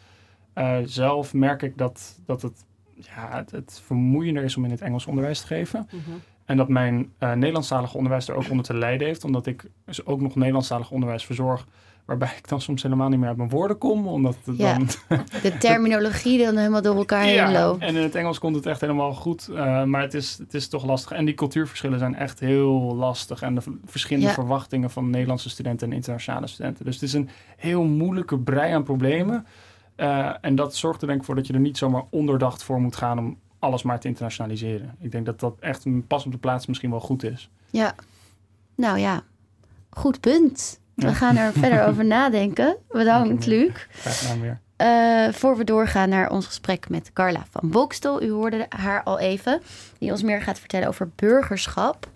Uh, zelf merk ik dat, dat het, ja, het, het, vermoeiender is om in het Engels onderwijs te geven. Mm -hmm. En dat mijn uh, Nederlandstalige onderwijs er ook onder te lijden heeft. Omdat ik dus ook nog Nederlandstalig onderwijs verzorg Waarbij ik dan soms helemaal niet meer uit mijn woorden kom. Omdat het ja, dan... de terminologie dan helemaal door elkaar ja, heen loopt. en in het Engels komt het echt helemaal goed. Uh, maar het is, het is toch lastig. En die cultuurverschillen zijn echt heel lastig. En de verschillende ja. verwachtingen van Nederlandse studenten en internationale studenten. Dus het is een heel moeilijke brei aan problemen. Uh, en dat zorgt er denk ik voor dat je er niet zomaar onderdacht voor moet gaan om alles maar te internationaliseren. Ik denk dat dat echt een pas op de plaats misschien wel goed is. Ja, nou ja, goed punt. We gaan er verder over nadenken. Bedankt, Luc. Graag gedaan weer. Uh, voor we doorgaan naar ons gesprek met Carla van Bokstel. U hoorde haar al even. Die ons meer gaat vertellen over burgerschap.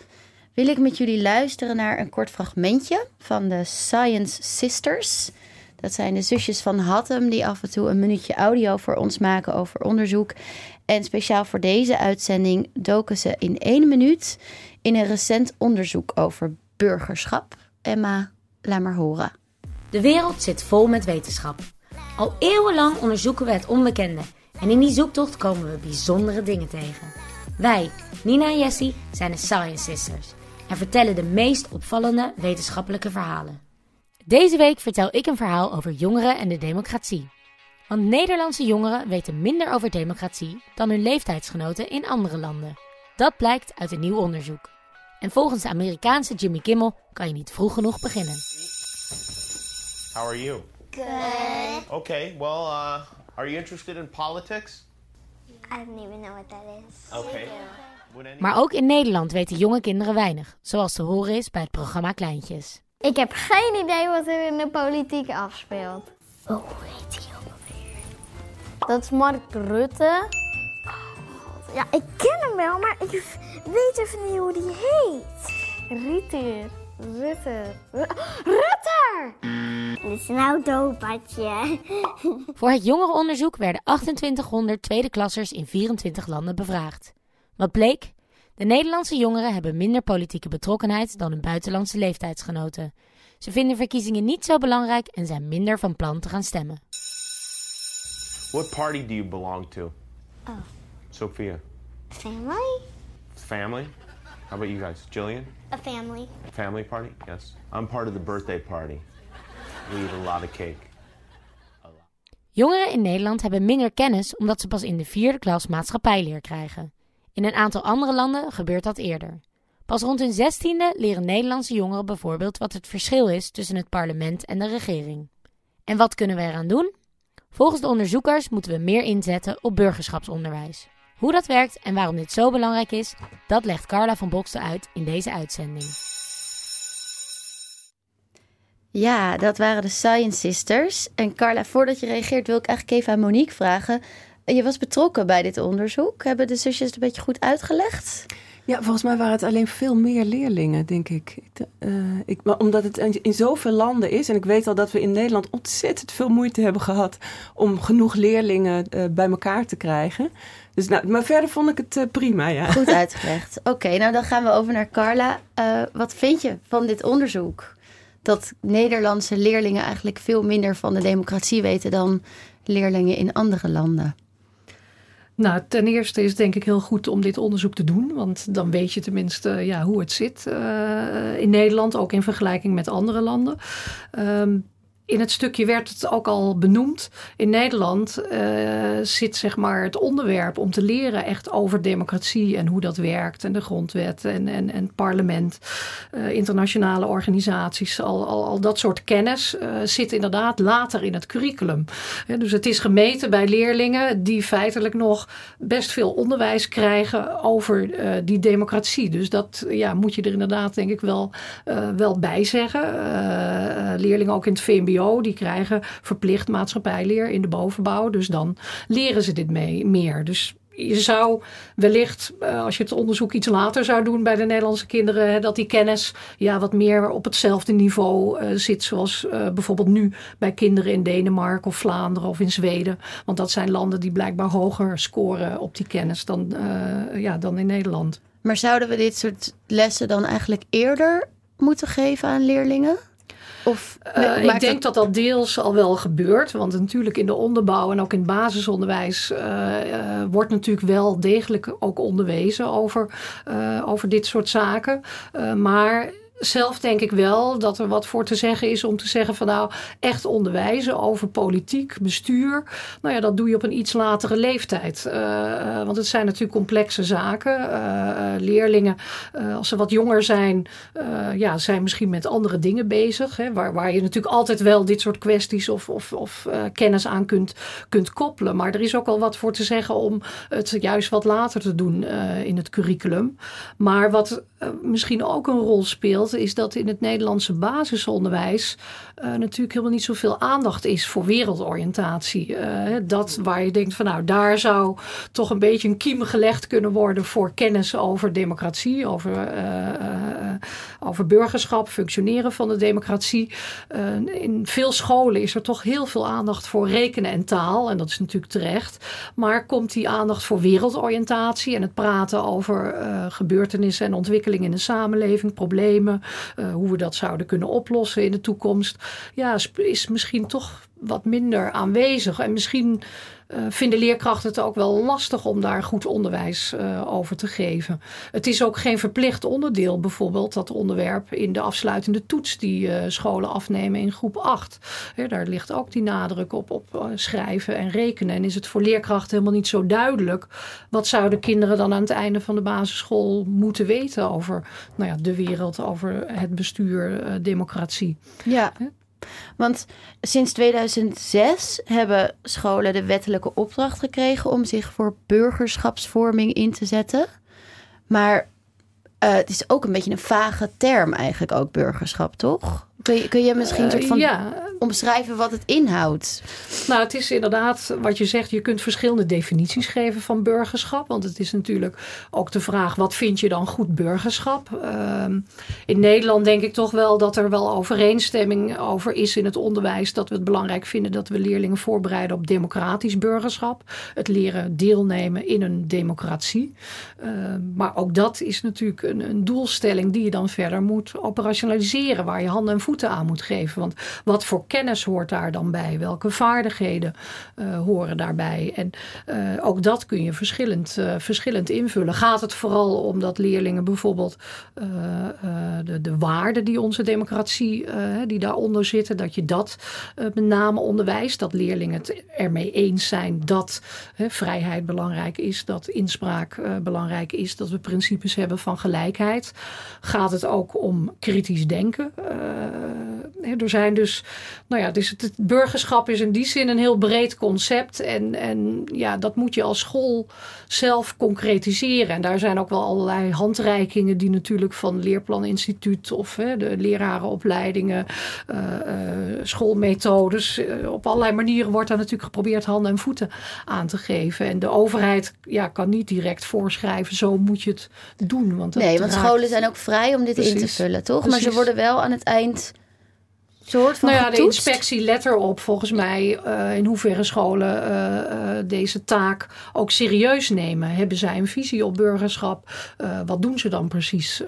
Wil ik met jullie luisteren naar een kort fragmentje van de Science Sisters. Dat zijn de zusjes van Hattem die af en toe een minuutje audio voor ons maken over onderzoek. En speciaal voor deze uitzending doken ze in één minuut in een recent onderzoek over burgerschap. Emma, laat maar horen. De wereld zit vol met wetenschap. Al eeuwenlang onderzoeken we het onbekende. En in die zoektocht komen we bijzondere dingen tegen. Wij, Nina en Jessie, zijn de Science Sisters. En vertellen de meest opvallende wetenschappelijke verhalen. Deze week vertel ik een verhaal over jongeren en de democratie. Want Nederlandse jongeren weten minder over democratie dan hun leeftijdsgenoten in andere landen. Dat blijkt uit een nieuw onderzoek. En volgens de Amerikaanse Jimmy Kimmel kan je niet vroeg genoeg beginnen. How are you? Good. Okay, well, uh, are you interested in politics? I don't even know what that is. Okay. Maar ook in Nederland weten jonge kinderen weinig, zoals te horen is bij het programma Kleintjes. Ik heb geen idee wat er in de politiek afspeelt. Oh, hoe heet die ook alweer? Dat is Mark Rutte. Oh. Ja, ik ken hem wel, maar ik weet even niet hoe die heet. Rutte. Rutte. Rutte! Dit is een autopatje. Voor het jongerenonderzoek werden 2800 tweede klassers in 24 landen bevraagd. Wat bleek? De Nederlandse jongeren hebben minder politieke betrokkenheid dan hun buitenlandse leeftijdsgenoten. Ze vinden verkiezingen niet zo belangrijk en zijn minder van plan te gaan stemmen. What party do you belong to? Oh. Sophia. Family? Family? How about you guys? Jillian? A family. Family party? Yes. I'm part of the birthday party. We eat a lot of cake. Jongeren in Nederland hebben minder kennis omdat ze pas in de vierde klas maatschappijleer krijgen. In een aantal andere landen gebeurt dat eerder. Pas rond hun zestiende leren Nederlandse jongeren bijvoorbeeld wat het verschil is tussen het parlement en de regering. En wat kunnen we eraan doen? Volgens de onderzoekers moeten we meer inzetten op burgerschapsonderwijs. Hoe dat werkt en waarom dit zo belangrijk is, dat legt Carla van Boksten uit in deze uitzending. Ja, dat waren de Science Sisters. En Carla, voordat je reageert wil ik eigenlijk even aan Monique vragen. Je was betrokken bij dit onderzoek. Hebben de zusjes het een beetje goed uitgelegd? Ja, volgens mij waren het alleen veel meer leerlingen, denk ik. Uh, ik maar omdat het in zoveel landen is. En ik weet al dat we in Nederland ontzettend veel moeite hebben gehad om genoeg leerlingen uh, bij elkaar te krijgen. Dus nou, maar verder vond ik het uh, prima, ja. Goed uitgelegd. Oké, okay, nou dan gaan we over naar Carla. wat vind je van dit onderzoek? Dat Nederlandse leerlingen eigenlijk veel minder van de democratie weten dan leerlingen in andere landen. Nou, ten eerste is het denk ik heel goed om dit onderzoek te doen. Want dan weet je tenminste ja, hoe het zit uh, in Nederland, ook in vergelijking met andere landen. Um, in het stukje werd het ook al benoemd. In Nederland uh, zit zeg maar het onderwerp om te leren echt over democratie en hoe dat werkt. En de grondwet en, en, en parlement, uh, internationale organisaties. Al, al, al dat soort kennis uh, zit inderdaad later in het curriculum. dus het is gemeten bij leerlingen die feitelijk nog best veel onderwijs krijgen over die democratie. Dus dat ja, moet je er inderdaad denk ik wel, wel bij zeggen. leerlingen ook in het VMBO die krijgen verplicht maatschappijleer in de bovenbouw. Dus dan leren ze dit mee, meer. Dus je zou wellicht, eh, als je het onderzoek iets later zou doen bij de Nederlandse kinderen, dat die kennis ja, wat meer op hetzelfde niveau uh, zit, zoals uh, bijvoorbeeld nu bij kinderen in Denemarken of Vlaanderen of in Zweden. Want dat zijn landen die blijkbaar hoger scoren op die kennis dan, ja, dan in Nederland. Maar zouden we dit soort lessen dan eigenlijk eerder moeten geven aan leerlingen? Of uh, ik denk dat... dat deels al wel gebeurt. Want natuurlijk in de onderbouw en ook in het basisonderwijs uh, uh, wordt natuurlijk wel degelijk ook onderwezen over, over dit soort zaken. maar zelf denk ik wel dat er wat voor te zeggen is om te zeggen van nou echt onderwijzen over politiek, bestuur. Nou ja, dat doe je op een iets latere leeftijd. Uh, want het zijn natuurlijk complexe zaken. Uh, leerlingen, als ze wat jonger zijn, ja, zijn misschien met andere dingen bezig. Hè, waar, waar je natuurlijk altijd wel dit soort kwesties of, of, of kennis aan kunt, kunt koppelen. Maar er is ook al wat voor te zeggen om het juist wat later te doen in het curriculum. Maar wat misschien ook een rol speelt is dat in het Nederlandse basisonderwijs uh, natuurlijk helemaal niet zoveel aandacht is voor wereldoriëntatie. Uh, dat waar je denkt van nou, daar zou toch een beetje een kiem gelegd kunnen worden voor kennis over democratie, over, uh, over burgerschap, functioneren van de democratie. in veel scholen is er toch heel veel aandacht voor rekenen en taal. En dat is natuurlijk terecht. Maar komt die aandacht voor wereldoriëntatie en het praten over gebeurtenissen en ontwikkelingen in de samenleving, problemen, hoe we dat zouden kunnen oplossen in de toekomst ja, is misschien toch wat minder aanwezig. En misschien vinden leerkrachten het ook wel lastig om daar goed onderwijs uh, over te geven. Het is ook geen verplicht onderdeel, bijvoorbeeld dat onderwerp in de afsluitende toets die uh, scholen afnemen in groep 8. daar ligt ook die nadruk op, op schrijven en rekenen. En is het voor leerkrachten helemaal niet zo duidelijk wat zouden kinderen dan aan het einde van de basisschool moeten weten over nou ja, de wereld, over het bestuur, democratie. Ja. Want sinds 2006 hebben scholen de wettelijke opdracht gekregen om zich voor burgerschapsvorming in te zetten. Maar uh, het is ook een beetje een vage term eigenlijk ook burgerschap, toch? Kun je, kun je misschien uh, van ja. omschrijven wat het inhoudt? Nou, het is inderdaad wat je zegt. Je kunt verschillende definities geven van burgerschap. Want het is natuurlijk ook de vraag: wat vind je dan goed burgerschap? Uh, in Nederland denk ik toch wel dat er wel overeenstemming over is in het onderwijs. Dat we het belangrijk vinden dat we leerlingen voorbereiden op democratisch burgerschap. Het leren deelnemen in een democratie. Ehm, maar ook dat is natuurlijk een, een doelstelling die je dan verder moet operationaliseren. Waar je handen en voeten aan moet geven. Want wat voor kennis hoort daar dan bij? Welke vaardigheden uh, horen daarbij? En uh, ook dat kun je verschillend, uh, verschillend invullen. Gaat het vooral om dat leerlingen bijvoorbeeld de, de waarden die onze democratie, die daaronder zitten, dat je dat met name onderwijst. Dat leerlingen het ermee eens zijn dat vrijheid belangrijk is, dat inspraak belangrijk is, dat we principes hebben van gelijkheid. Gaat het ook om kritisch denken? Uh, er zijn dus, nou ja, dus het, burgerschap is in die zin een heel breed concept. En, en ja, dat moet je als school zelf concretiseren. En daar zijn ook wel allerlei handreikingen die natuurlijk van Leerplaninstituut of hè, de lerarenopleidingen, uh, uh, schoolmethodes. op allerlei manieren wordt daar natuurlijk geprobeerd handen en voeten aan te geven. En de overheid ja, kan niet direct voorschrijven, zo moet je het doen. Want nee, want scholen zijn ook vrij om dit in te vullen, toch? Maar ze worden wel aan het eind soort van nou ja, de inspectie let erop volgens mij uh, in hoeverre scholen uh, uh, deze taak ook serieus nemen. Hebben zij een visie op burgerschap? wat doen ze dan precies?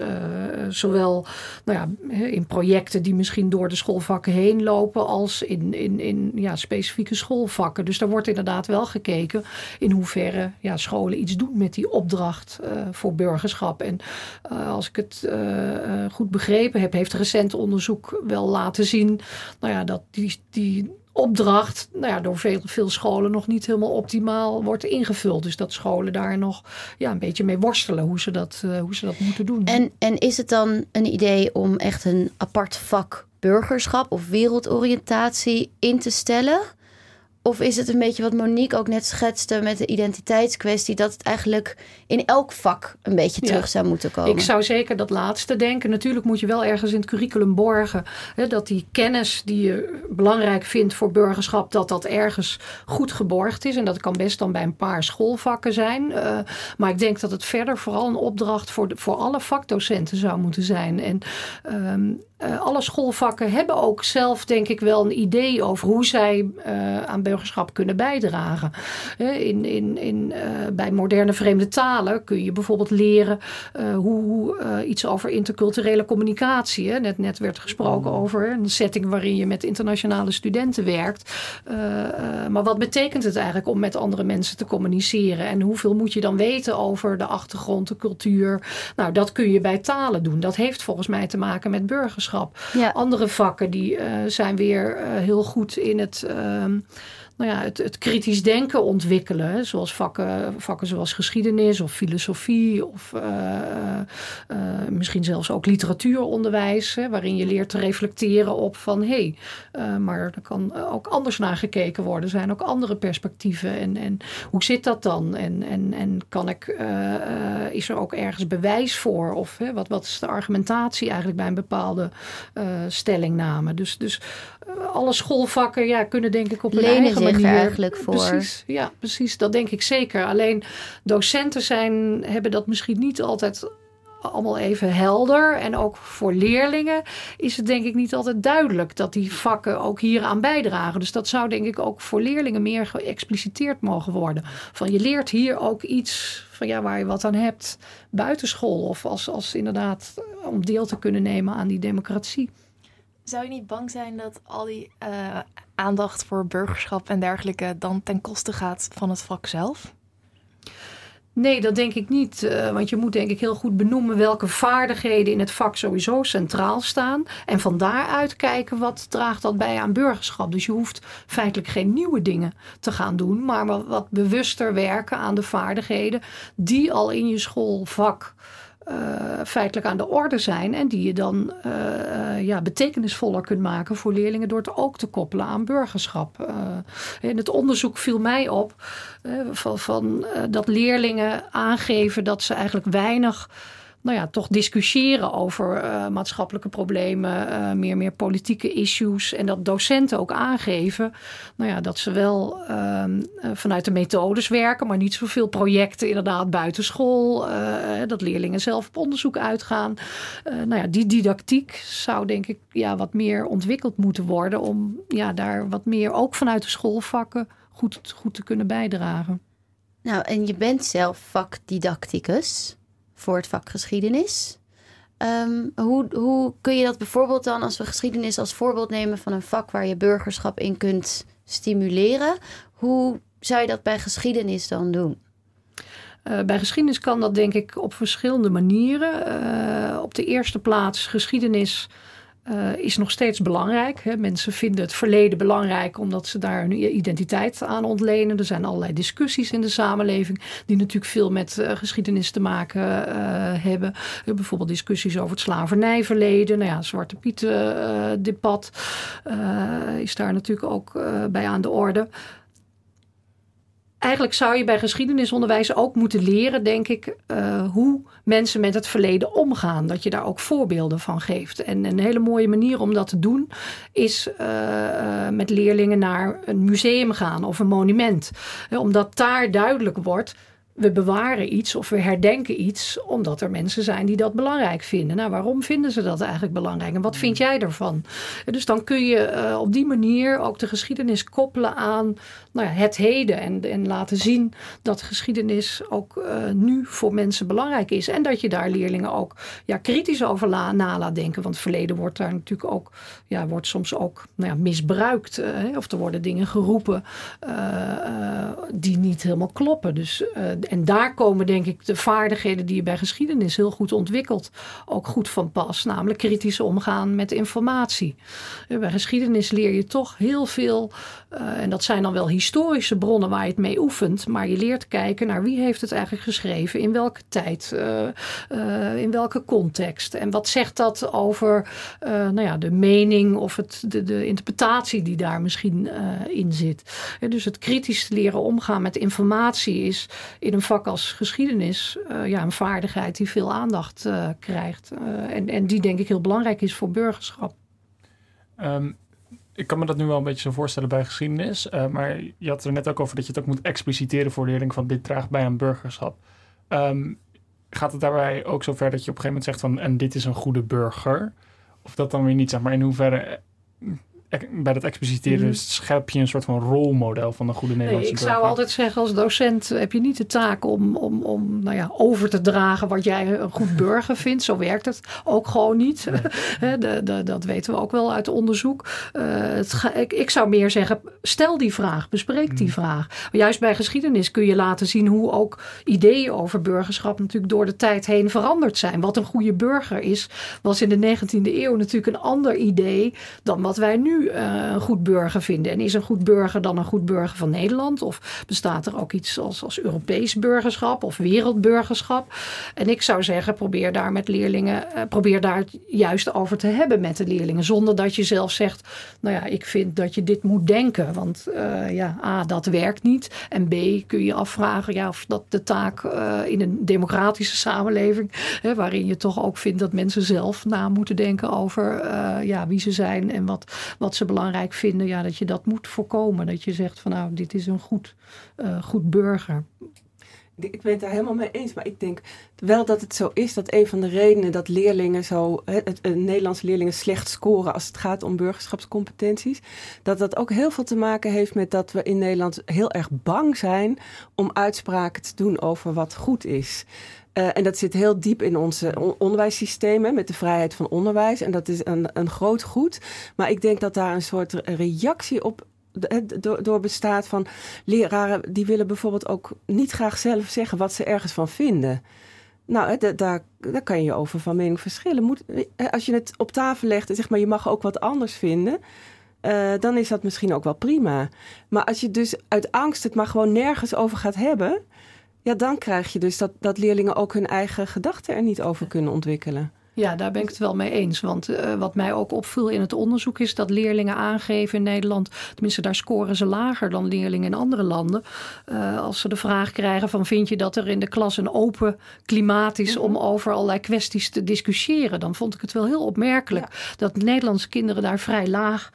zowel nou ja, in projecten die misschien door de schoolvakken heen lopen als in, in, in ja, specifieke schoolvakken. Dus daar wordt inderdaad wel gekeken in hoeverre ja, scholen iets doen met die opdracht voor burgerschap. En als ik het goed begrepen heb, heeft recent onderzoek wel laten zien nou ja, dat die, die opdracht nou ja, door veel, veel scholen nog niet helemaal optimaal wordt ingevuld. Dus dat scholen daar nog ja, een beetje mee worstelen hoe ze dat, uh, hoe ze dat moeten doen. En, en is het dan een idee om echt een apart vak burgerschap of wereldoriëntatie in te stellen? Of is het een beetje wat Monique ook net schetste met de identiteitskwestie, dat het eigenlijk in elk vak een beetje terug zou moeten komen? Ik zou zeker dat laatste denken. Natuurlijk moet je wel ergens in het curriculum borgen hè, dat die kennis die je belangrijk vindt voor burgerschap, dat dat ergens goed geborgd is. En dat kan best dan bij een paar schoolvakken zijn. Uh, maar ik denk dat het verder vooral een opdracht voor, de, voor alle vakdocenten zou moeten zijn. En um, uh, alle schoolvakken hebben ook zelf, denk ik, wel een idee over hoe zij uh, aan burgerschap kunnen bijdragen. In, in, in, bij moderne vreemde talen kun je bijvoorbeeld leren hoe iets over interculturele communicatie. Net, net werd gesproken over een setting waarin je met internationale studenten werkt. maar wat betekent het eigenlijk om met andere mensen te communiceren? En hoeveel moet je dan weten over de achtergrond, de cultuur? Nou, dat kun je bij talen doen. Dat heeft volgens mij te maken met burgerschap. Ja. Andere vakken die uh, zijn weer uh, heel goed in het ehm, nou ja, het, het, kritisch denken ontwikkelen. Zoals vakken, vakken zoals geschiedenis of filosofie of uh, uh, misschien zelfs ook literatuuronderwijs. Hè, waarin je leert te reflecteren op van hé, hey, maar er kan ook anders naar gekeken worden. Er zijn ook andere perspectieven. En, en hoe zit dat dan? En, en, en kan ik, is er ook ergens bewijs voor? Of hè, wat, wat is de argumentatie eigenlijk bij een bepaalde stellingname? Dus, dus alle schoolvakken ja, kunnen denk ik op een Lenen eigen manier. eigenlijk voor. Precies, ja, precies. Dat denk ik zeker. Alleen docenten zijn, hebben dat misschien niet altijd allemaal even helder. En ook voor leerlingen is het denk ik niet altijd duidelijk dat die vakken ook hieraan bijdragen. Dus dat zou denk ik ook voor leerlingen meer geëxpliciteerd mogen worden. Van je leert hier ook iets van ja, waar je wat aan hebt buitenschool. Of als, als inderdaad om deel te kunnen nemen aan die democratie. Zou je niet bang zijn dat al die uh, aandacht voor burgerschap en dergelijke dan ten koste gaat van het vak zelf? Nee, dat denk ik niet. Uh, want je moet denk ik heel goed benoemen welke vaardigheden in het vak sowieso centraal staan. En van daaruit kijken wat draagt dat bij aan burgerschap. Dus je hoeft feitelijk geen nieuwe dingen te gaan doen. Maar wat bewuster werken aan de vaardigheden die al in je schoolvak feitelijk aan de orde zijn. En die je dan uh, ja, betekenisvoller kunt maken voor leerlingen door het ook te koppelen aan burgerschap. in het onderzoek viel mij op van, van dat leerlingen aangeven dat ze eigenlijk weinig nou ja, toch discussiëren over uh, maatschappelijke problemen, uh, meer, meer politieke issues. En dat docenten ook aangeven nou ja, dat ze wel uh, vanuit de methodes werken, maar niet zoveel projecten inderdaad buitenschool. dat leerlingen zelf op onderzoek uitgaan. nou ja, die didactiek zou denk ik ja, wat meer ontwikkeld moeten worden om ja, daar wat meer ook vanuit de schoolvakken goed, goed te kunnen bijdragen. Nou, en je bent zelf vakdidacticus voor het vak geschiedenis. Um, hoe, hoe kun je dat bijvoorbeeld dan, als we geschiedenis als voorbeeld nemen van een vak waar je burgerschap in kunt stimuleren, hoe zou je dat bij geschiedenis dan doen? Uh, bij geschiedenis kan dat denk ik op verschillende manieren. Uh, op de eerste plaats geschiedenis uh, is nog steeds belangrijk. Hè. Mensen vinden het verleden belangrijk omdat ze daar hun identiteit aan ontlenen. Er zijn allerlei discussies in de samenleving die natuurlijk veel met uh, geschiedenis te maken uh, hebben. bijvoorbeeld discussies over het slavernijverleden. Nou ja, Zwarte Piet debat is daar natuurlijk ook bij aan de orde eigenlijk zou je bij geschiedenisonderwijs ook moeten leren, denk ik, uh, hoe mensen met het verleden omgaan. Dat je daar ook voorbeelden van geeft. En een hele mooie manier om dat te doen is uh, uh, met leerlingen naar een museum gaan of een monument. omdat daar duidelijk wordt we bewaren iets of we herdenken iets omdat er mensen zijn die dat belangrijk vinden. Nou, waarom vinden ze dat eigenlijk belangrijk en wat vind jij ervan? Dus dan kun je uh, op die manier ook de geschiedenis koppelen aan nou ja, het heden en, en laten zien dat geschiedenis ook uh, nu voor mensen belangrijk is. En dat je daar leerlingen ook ja, kritisch over na laat denken. Want verleden wordt daar natuurlijk ook, ja, wordt soms ook nou ja, misbruikt. Uh, of er worden dingen geroepen die niet helemaal kloppen. Dus en, daar komen denk ik de vaardigheden die je bij geschiedenis heel goed ontwikkelt ook goed van pas. Namelijk kritisch omgaan met informatie. Bij geschiedenis leer je toch heel veel. En dat zijn dan wel historische bronnen waar je het mee oefent. Maar je leert kijken naar wie heeft het eigenlijk geschreven. In welke tijd. Uh, uh, in welke context. En wat zegt dat over nou ja, de mening of het, de, de interpretatie die daar misschien in zit. dus het kritisch leren omgaan met informatie is in een vak als geschiedenis ja, een vaardigheid die veel aandacht krijgt. en, en die denk ik heel belangrijk is voor burgerschap. Um, ik kan me dat nu wel een beetje zo voorstellen bij geschiedenis. Uh, maar je had er net ook over dat je het ook moet expliciteren voor leerlingen van dit draagt bij aan burgerschap. Um, gaat het daarbij ook zo ver dat je op een gegeven moment zegt van en dit is een goede burger? Of dat dan weer niet, zeg maar in hoeverre bij dat expliciteren mm. schep je een soort van rolmodel van een goede Nederlandse nee, ik zou altijd zeggen als docent heb je niet de taak om, om, om nou ja, over te dragen wat jij een goed burger vindt. Zo werkt het ook gewoon niet. de, de, dat weten we ook wel uit onderzoek. Uh, het ik, ik, zou meer zeggen, stel die vraag, bespreek die mm. vraag. Maar juist bij geschiedenis kun je laten zien hoe ook ideeën over burgerschap natuurlijk door de tijd heen veranderd zijn. Wat een goede burger is, was in de 19e eeuw natuurlijk een ander idee dan wat wij nu uh, een goed burger vinden? En is een goed burger dan een goed burger van Nederland? Of bestaat er ook iets als, als Europees burgerschap of wereldburgerschap? En ik zou zeggen, probeer daar met leerlingen, uh, probeer daar het juist over te hebben met de leerlingen. Zonder dat je zelf zegt, nou ja, ik vind dat je dit moet denken. Want uh, ja, A, dat werkt niet. En B, kun je afvragen ja, of dat de taak in een democratische samenleving, hè, waarin je toch ook vindt dat mensen zelf na moeten denken over ja, wie ze zijn en wat ze belangrijk vinden, ja, dat je dat moet voorkomen. Dat je zegt van nou, dit is een goed, uh, goed burger. Ik ben het daar helemaal mee eens, maar ik denk wel dat het zo is dat een van de redenen dat leerlingen zo, het, het, Nederlandse leerlingen slecht scoren als het gaat om burgerschapscompetenties, dat dat ook heel veel te maken heeft met dat we in Nederland heel erg bang zijn om uitspraken te doen over wat goed is. Uh, en dat zit heel diep in onze on onderwijssystemen met de vrijheid van onderwijs. En dat is een, een groot goed. Maar ik denk dat daar een soort reactie op door, bestaat van leraren die willen bijvoorbeeld ook niet graag zelf zeggen wat ze ergens van vinden. Nou, daar, daar kan je over van mening verschillen. Moet, als je het op tafel legt en zeg maar je mag ook wat anders vinden, uh, dan is dat misschien ook wel prima. Maar als je dus uit angst het maar gewoon nergens over gaat hebben, ja, dan krijg je dus dat, dat leerlingen ook hun eigen gedachten er niet over kunnen ontwikkelen. Ja, daar ben ik het wel mee eens. Want uh, wat mij ook opviel in het onderzoek is dat leerlingen aangeven in Nederland, tenminste daar scoren ze lager dan leerlingen in andere landen. Uh, als ze de vraag krijgen van vind je dat er in de klas een open klimaat is om over allerlei kwesties te discussiëren, dan vond ik het wel heel opmerkelijk ja. dat Nederlandse kinderen daar vrij laag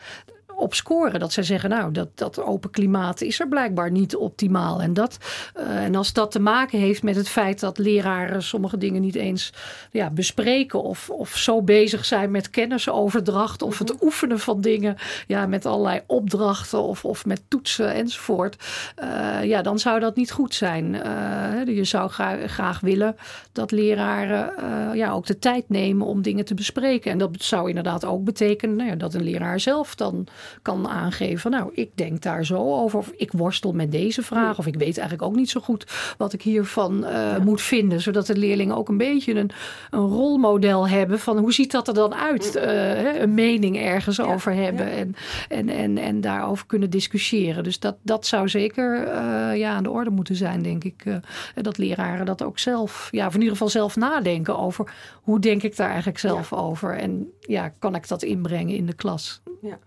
op scoren. Dat zij zeggen, nou, dat, dat open klimaat is er blijkbaar niet optimaal. En, dat, uh, en als dat te maken heeft met het feit dat leraren sommige dingen niet eens ja, bespreken of, of zo bezig zijn met kennisoverdracht of het mhm. oefenen van dingen, ja, met allerlei opdrachten of, of met toetsen enzovoort, uh, ja, dan zou dat niet goed zijn. Uh, je zou graag, graag willen dat leraren ja, ook de tijd nemen om dingen te bespreken. En dat zou inderdaad ook betekenen nou ja, dat een leraar zelf dan kan aangeven. Nou, ik denk daar zo over. Of ik worstel met deze vraag. Of ik weet eigenlijk ook niet zo goed wat ik hiervan uh, moet vinden. Zodat de leerlingen ook een beetje een, een rolmodel hebben. Van hoe ziet dat er dan uit? Uh, een mening ergens over hebben. Ja. En, en, en, en daarover kunnen discussiëren. Dus dat, dat zou zeker uh, ja, aan de orde moeten zijn, denk ik. dat leraren dat ook zelf, ja, of in ieder geval zelf nadenken over hoe denk ik daar eigenlijk zelf over. En ja, kan ik dat inbrengen in de klas? Ja.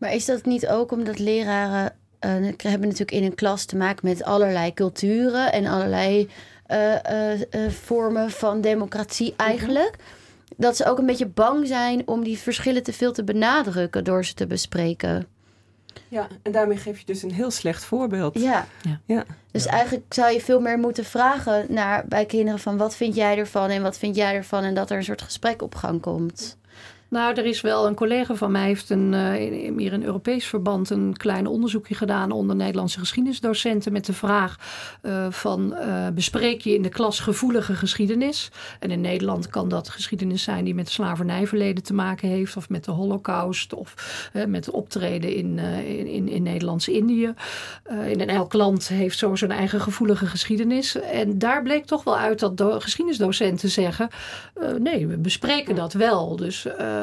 Maar is dat niet ook omdat leraren uh, hebben natuurlijk in een klas te maken met allerlei culturen en allerlei uh, uh, vormen van democratie mhm. eigenlijk? Dat ze ook een beetje bang zijn om die verschillen te veel te benadrukken door ze te bespreken. Ja, en daarmee geef je dus een heel slecht voorbeeld. Ja. ja. ja. Dus eigenlijk zou je veel meer moeten vragen naar, bij kinderen van wat vind jij ervan en wat vind jij ervan en dat er een soort gesprek op gang komt. Nou, er is wel een collega van mij heeft een, uh, in, meer in Europees verband een klein onderzoekje gedaan onder Nederlandse geschiedenisdocenten met de vraag uh, van uh, bespreek je in de klas gevoelige geschiedenis? En in Nederland kan dat geschiedenis zijn die met slavernijverleden te maken heeft of met de holocaust of met optreden in, in, in Nederlands-Indië. in elk land heeft zo zijn eigen gevoelige geschiedenis. En daar bleek toch wel uit dat geschiedenisdocenten zeggen nee, we bespreken dat wel. Dus uh,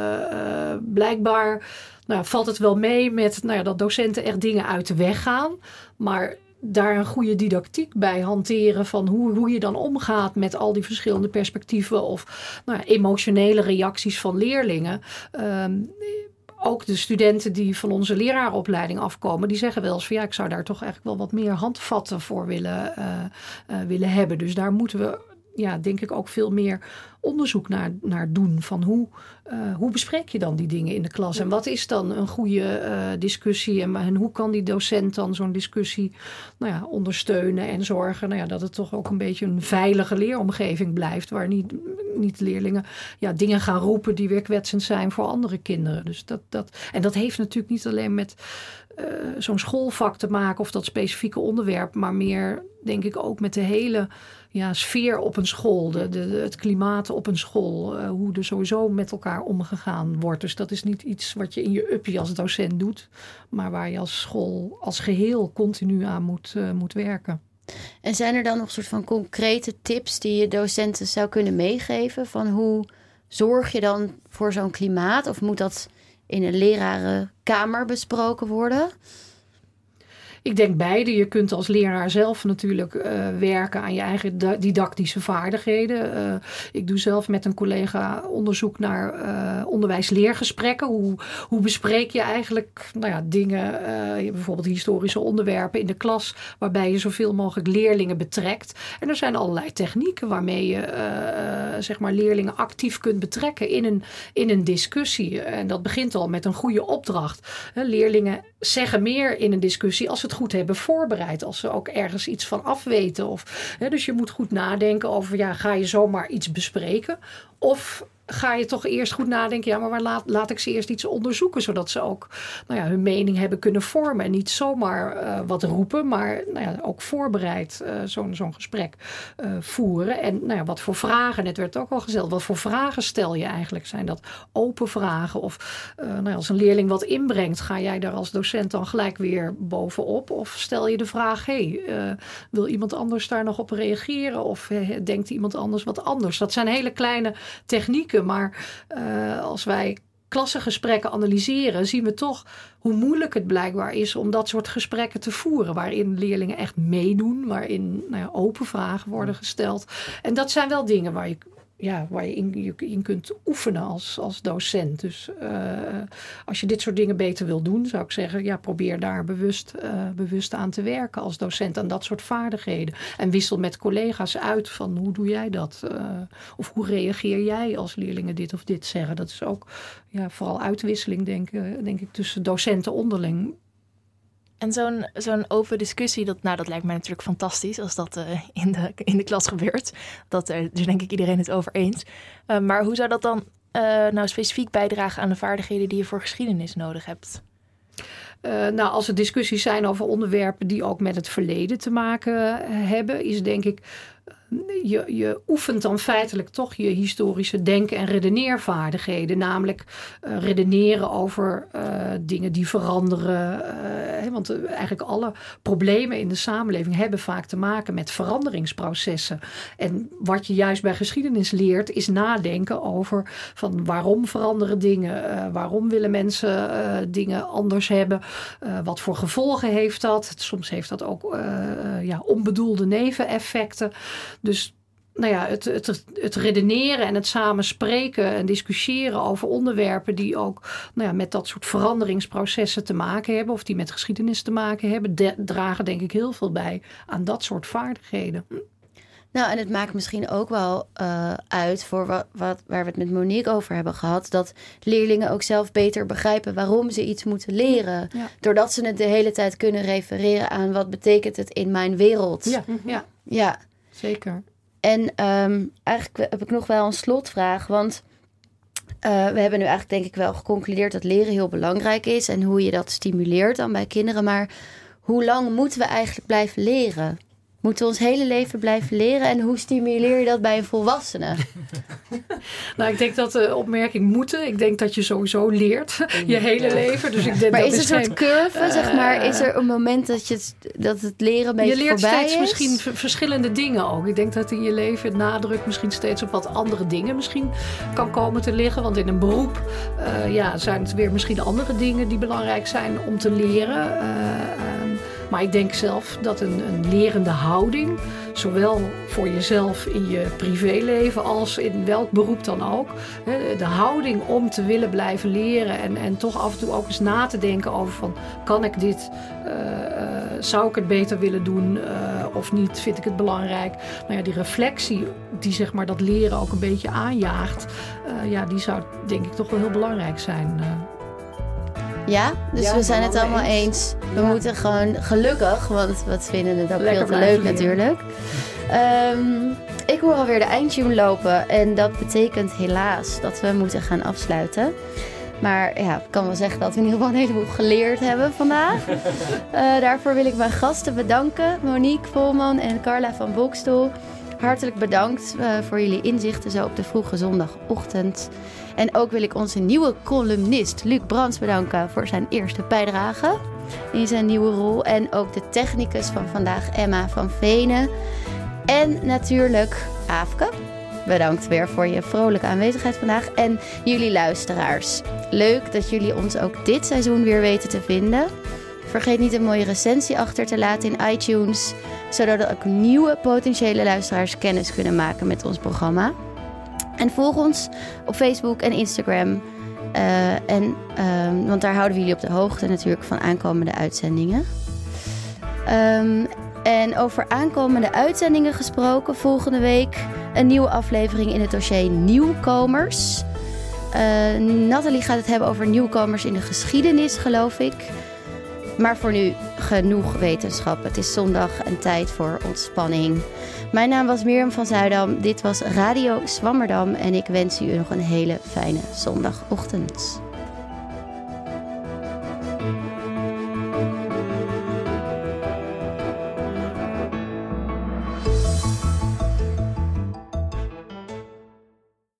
blijkbaar nou, valt het wel mee met nou ja, dat docenten echt dingen uit de weg gaan. Maar daar een goede didactiek bij hanteren van hoe, hoe je dan omgaat met al die verschillende perspectieven of nou emotionele reacties van leerlingen. Ehm, ook de studenten die van onze leraaropleiding afkomen, die zeggen wel eens van ja, ik zou daar toch eigenlijk wel wat meer handvatten voor willen, uh, willen hebben. Dus daar moeten we ja, denk ik ook veel meer onderzoek naar, naar doen. Van hoe, uh, hoe bespreek je dan die dingen in de klas? En wat is dan een goede uh, discussie? En, en, hoe kan die docent dan zo'n discussie nou ja, ondersteunen en zorgen nou ja, dat het toch ook een beetje een veilige leeromgeving blijft. Waar niet, niet leerlingen ja, dingen gaan roepen die weer kwetsend zijn voor andere kinderen. Dus dat, dat, en dat heeft natuurlijk niet alleen met uh, zo'n schoolvak te maken of dat specifieke onderwerp, maar meer denk ik ook met de hele ja, sfeer op een school, de, het klimaat op een school, uh, hoe er sowieso met elkaar omgegaan wordt. Dus dat is niet iets wat je in je uppie als docent doet, maar waar je als school als geheel continu aan moet, uh, moet werken. En zijn er dan nog soort van concrete tips die je docenten zou kunnen meegeven? Van hoe zorg je dan voor zo'n klimaat? Of moet dat in een lerarenkamer besproken worden? Ik denk beide. Je kunt als leraar zelf natuurlijk uh, werken aan je eigen didactische vaardigheden. Uh, ik doe zelf met een collega onderzoek naar uh, onderwijsleergesprekken. Hoe, hoe bespreek je eigenlijk nou ja, dingen, bijvoorbeeld historische onderwerpen in de klas, waarbij je zoveel mogelijk leerlingen betrekt. En er zijn allerlei technieken waarmee je zeg maar leerlingen actief kunt betrekken in een, in een discussie. En dat begint al met een goede opdracht. leerlingen zeggen meer in een discussie als het goed hebben voorbereid. Als ze ook ergens iets van afweten. Of, hè, dus je moet goed nadenken over, ja, ga je zomaar iets bespreken? Of ga je toch eerst goed nadenken. Ja, maar waar laat, laat ik ze eerst iets onderzoeken. Zodat ze ook nou ja, hun mening hebben kunnen vormen. En niet zomaar uh, wat roepen. Maar nou ja, ook voorbereid uh, zo'n zo'n gesprek uh, voeren. En nou ja, wat voor vragen. Net werd ook al gezegd. Wat voor vragen stel je eigenlijk? Zijn dat open vragen? Of nou ja, als een leerling wat inbrengt. Ga jij daar als docent dan gelijk weer bovenop? Of stel je de vraag. Hey, wil iemand anders daar nog op reageren? Of denkt iemand anders wat anders? Dat zijn hele kleine technieken maar uh, als wij klassengesprekken analyseren, zien we toch hoe moeilijk het blijkbaar is om dat soort gesprekken te voeren. Waarin leerlingen echt meedoen, waarin nou ja, open vragen worden gesteld. En dat zijn wel dingen waar je ja, waar je in, je in kunt oefenen als, als docent. Dus uh, als je dit soort dingen beter wil doen, zou ik zeggen, ja, probeer daar bewust, uh, bewust aan te werken als docent, aan dat soort vaardigheden. En wissel met collega's uit van hoe doe jij dat? Uh, of hoe reageer jij als leerlingen dit of dit zeggen? Dat is ook ja, vooral uitwisseling, denk, denk ik, tussen docenten onderling en zo'n zo'n open discussie, dat, nou, dat lijkt mij natuurlijk fantastisch als dat uh, in, de, in de klas gebeurt. Dat er dus denk ik iedereen het over eens. Uh, maar hoe zou dat dan uh, nou specifiek bijdragen aan de vaardigheden die je voor geschiedenis nodig hebt? nou, als er discussies zijn over onderwerpen die ook met het verleden te maken hebben, is denk ik je, je oefent dan feitelijk toch je historische denken- en redeneervaardigheden. Namelijk uh, redeneren over uh, dingen die veranderen. Uh, want eigenlijk alle problemen in de samenleving hebben vaak te maken met veranderingsprocessen. En wat je juist bij geschiedenis leert, is nadenken over van waarom veranderen dingen? waarom willen mensen dingen anders hebben? wat voor gevolgen heeft dat? Soms heeft dat ook ja, onbedoelde neveneffecten. Dus nou ja, het, het, het redeneren en het samen spreken en discussiëren over onderwerpen die ook nou ja, met dat soort veranderingsprocessen te maken hebben, of die met geschiedenis te maken hebben, dragen denk ik heel veel bij aan dat soort vaardigheden. Nou, en het maakt misschien ook wel uh, uit voor wat, wat, waar we het met Monique over hebben gehad. Dat leerlingen ook zelf beter begrijpen waarom ze iets moeten leren. Ja. Doordat ze het de hele tijd kunnen refereren aan wat betekent het in mijn wereld. Ja, ja. ja. Zeker. En um, eigenlijk heb ik nog wel een slotvraag. Want we hebben nu eigenlijk denk ik wel geconcludeerd dat leren heel belangrijk is en hoe je dat stimuleert dan bij kinderen. Maar hoe lang moeten we eigenlijk blijven leren? Moeten we ons hele leven blijven leren? En hoe stimuleer je dat bij een volwassene? nou, ik denk dat de opmerking moeten. Ik denk dat je sowieso leert je hele leven. Dus ik denk maar dat is er een soort curve, zeg maar? Is er een moment dat, je het, dat het leren een beetje Je leert voorbij steeds is? misschien verschillende dingen ook. Ik denk dat in je leven het nadruk misschien steeds op wat andere dingen misschien kan komen te liggen. Want in een beroep eh, ja, zijn het weer misschien andere dingen die belangrijk zijn om te leren. Eh, ehm, maar ik denk zelf dat een, een lerende houding, zowel voor jezelf in je privéleven als in welk beroep dan ook, de houding om te willen blijven leren en, en toch af en toe ook eens na te denken over van kan ik dit, eh, eh, zou ik het beter willen doen eh, of niet, vind ik het belangrijk. Nou ja, die reflectie die zeg maar dat leren ook een beetje aanjaagt, ja, die zou denk ik toch wel heel belangrijk zijn. Ja, dus Ja, we zijn het allemaal eens. eens. We Ja. moeten gewoon gelukkig, want we vinden het ook Lekker veel te leuk natuurlijk. Ehm, ik hoor alweer de eindtune lopen en dat betekent helaas dat we moeten gaan afsluiten. Maar ja, ik kan wel zeggen dat we in ieder geval een heleboel geleerd hebben vandaag. Eh, daarvoor wil ik mijn gasten bedanken. Monique Volman en Carla van Bokstoel. Hartelijk bedankt eh, voor jullie inzichten zo op de vroege zondagochtend. En ook wil ik onze nieuwe columnist Luc Brands bedanken voor zijn eerste bijdrage in zijn nieuwe rol. En ook de technicus van vandaag, Emma van Venen. En natuurlijk Aafke. Bedankt weer voor je vrolijke aanwezigheid vandaag. En jullie luisteraars. Leuk dat jullie ons ook dit seizoen weer weten te vinden. Vergeet niet een mooie recensie achter te laten in iTunes. Zodat ook nieuwe potentiële luisteraars kennis kunnen maken met ons programma. En volg ons op Facebook en Instagram. Eh, en, ehm, want daar houden we jullie op de hoogte natuurlijk van aankomende uitzendingen. Ehm, en over aankomende uitzendingen gesproken, volgende week een nieuwe aflevering in het dossier Nieuwkomers. Eh Nathalie gaat het hebben over nieuwkomers in de geschiedenis, geloof ik. Maar voor nu genoeg wetenschap. Het is zondag en tijd voor ontspanning. Mijn naam was Mirjam van Zuidam. Dit was Radio Zwammerdam. En ik wens u nog een hele fijne zondagochtend.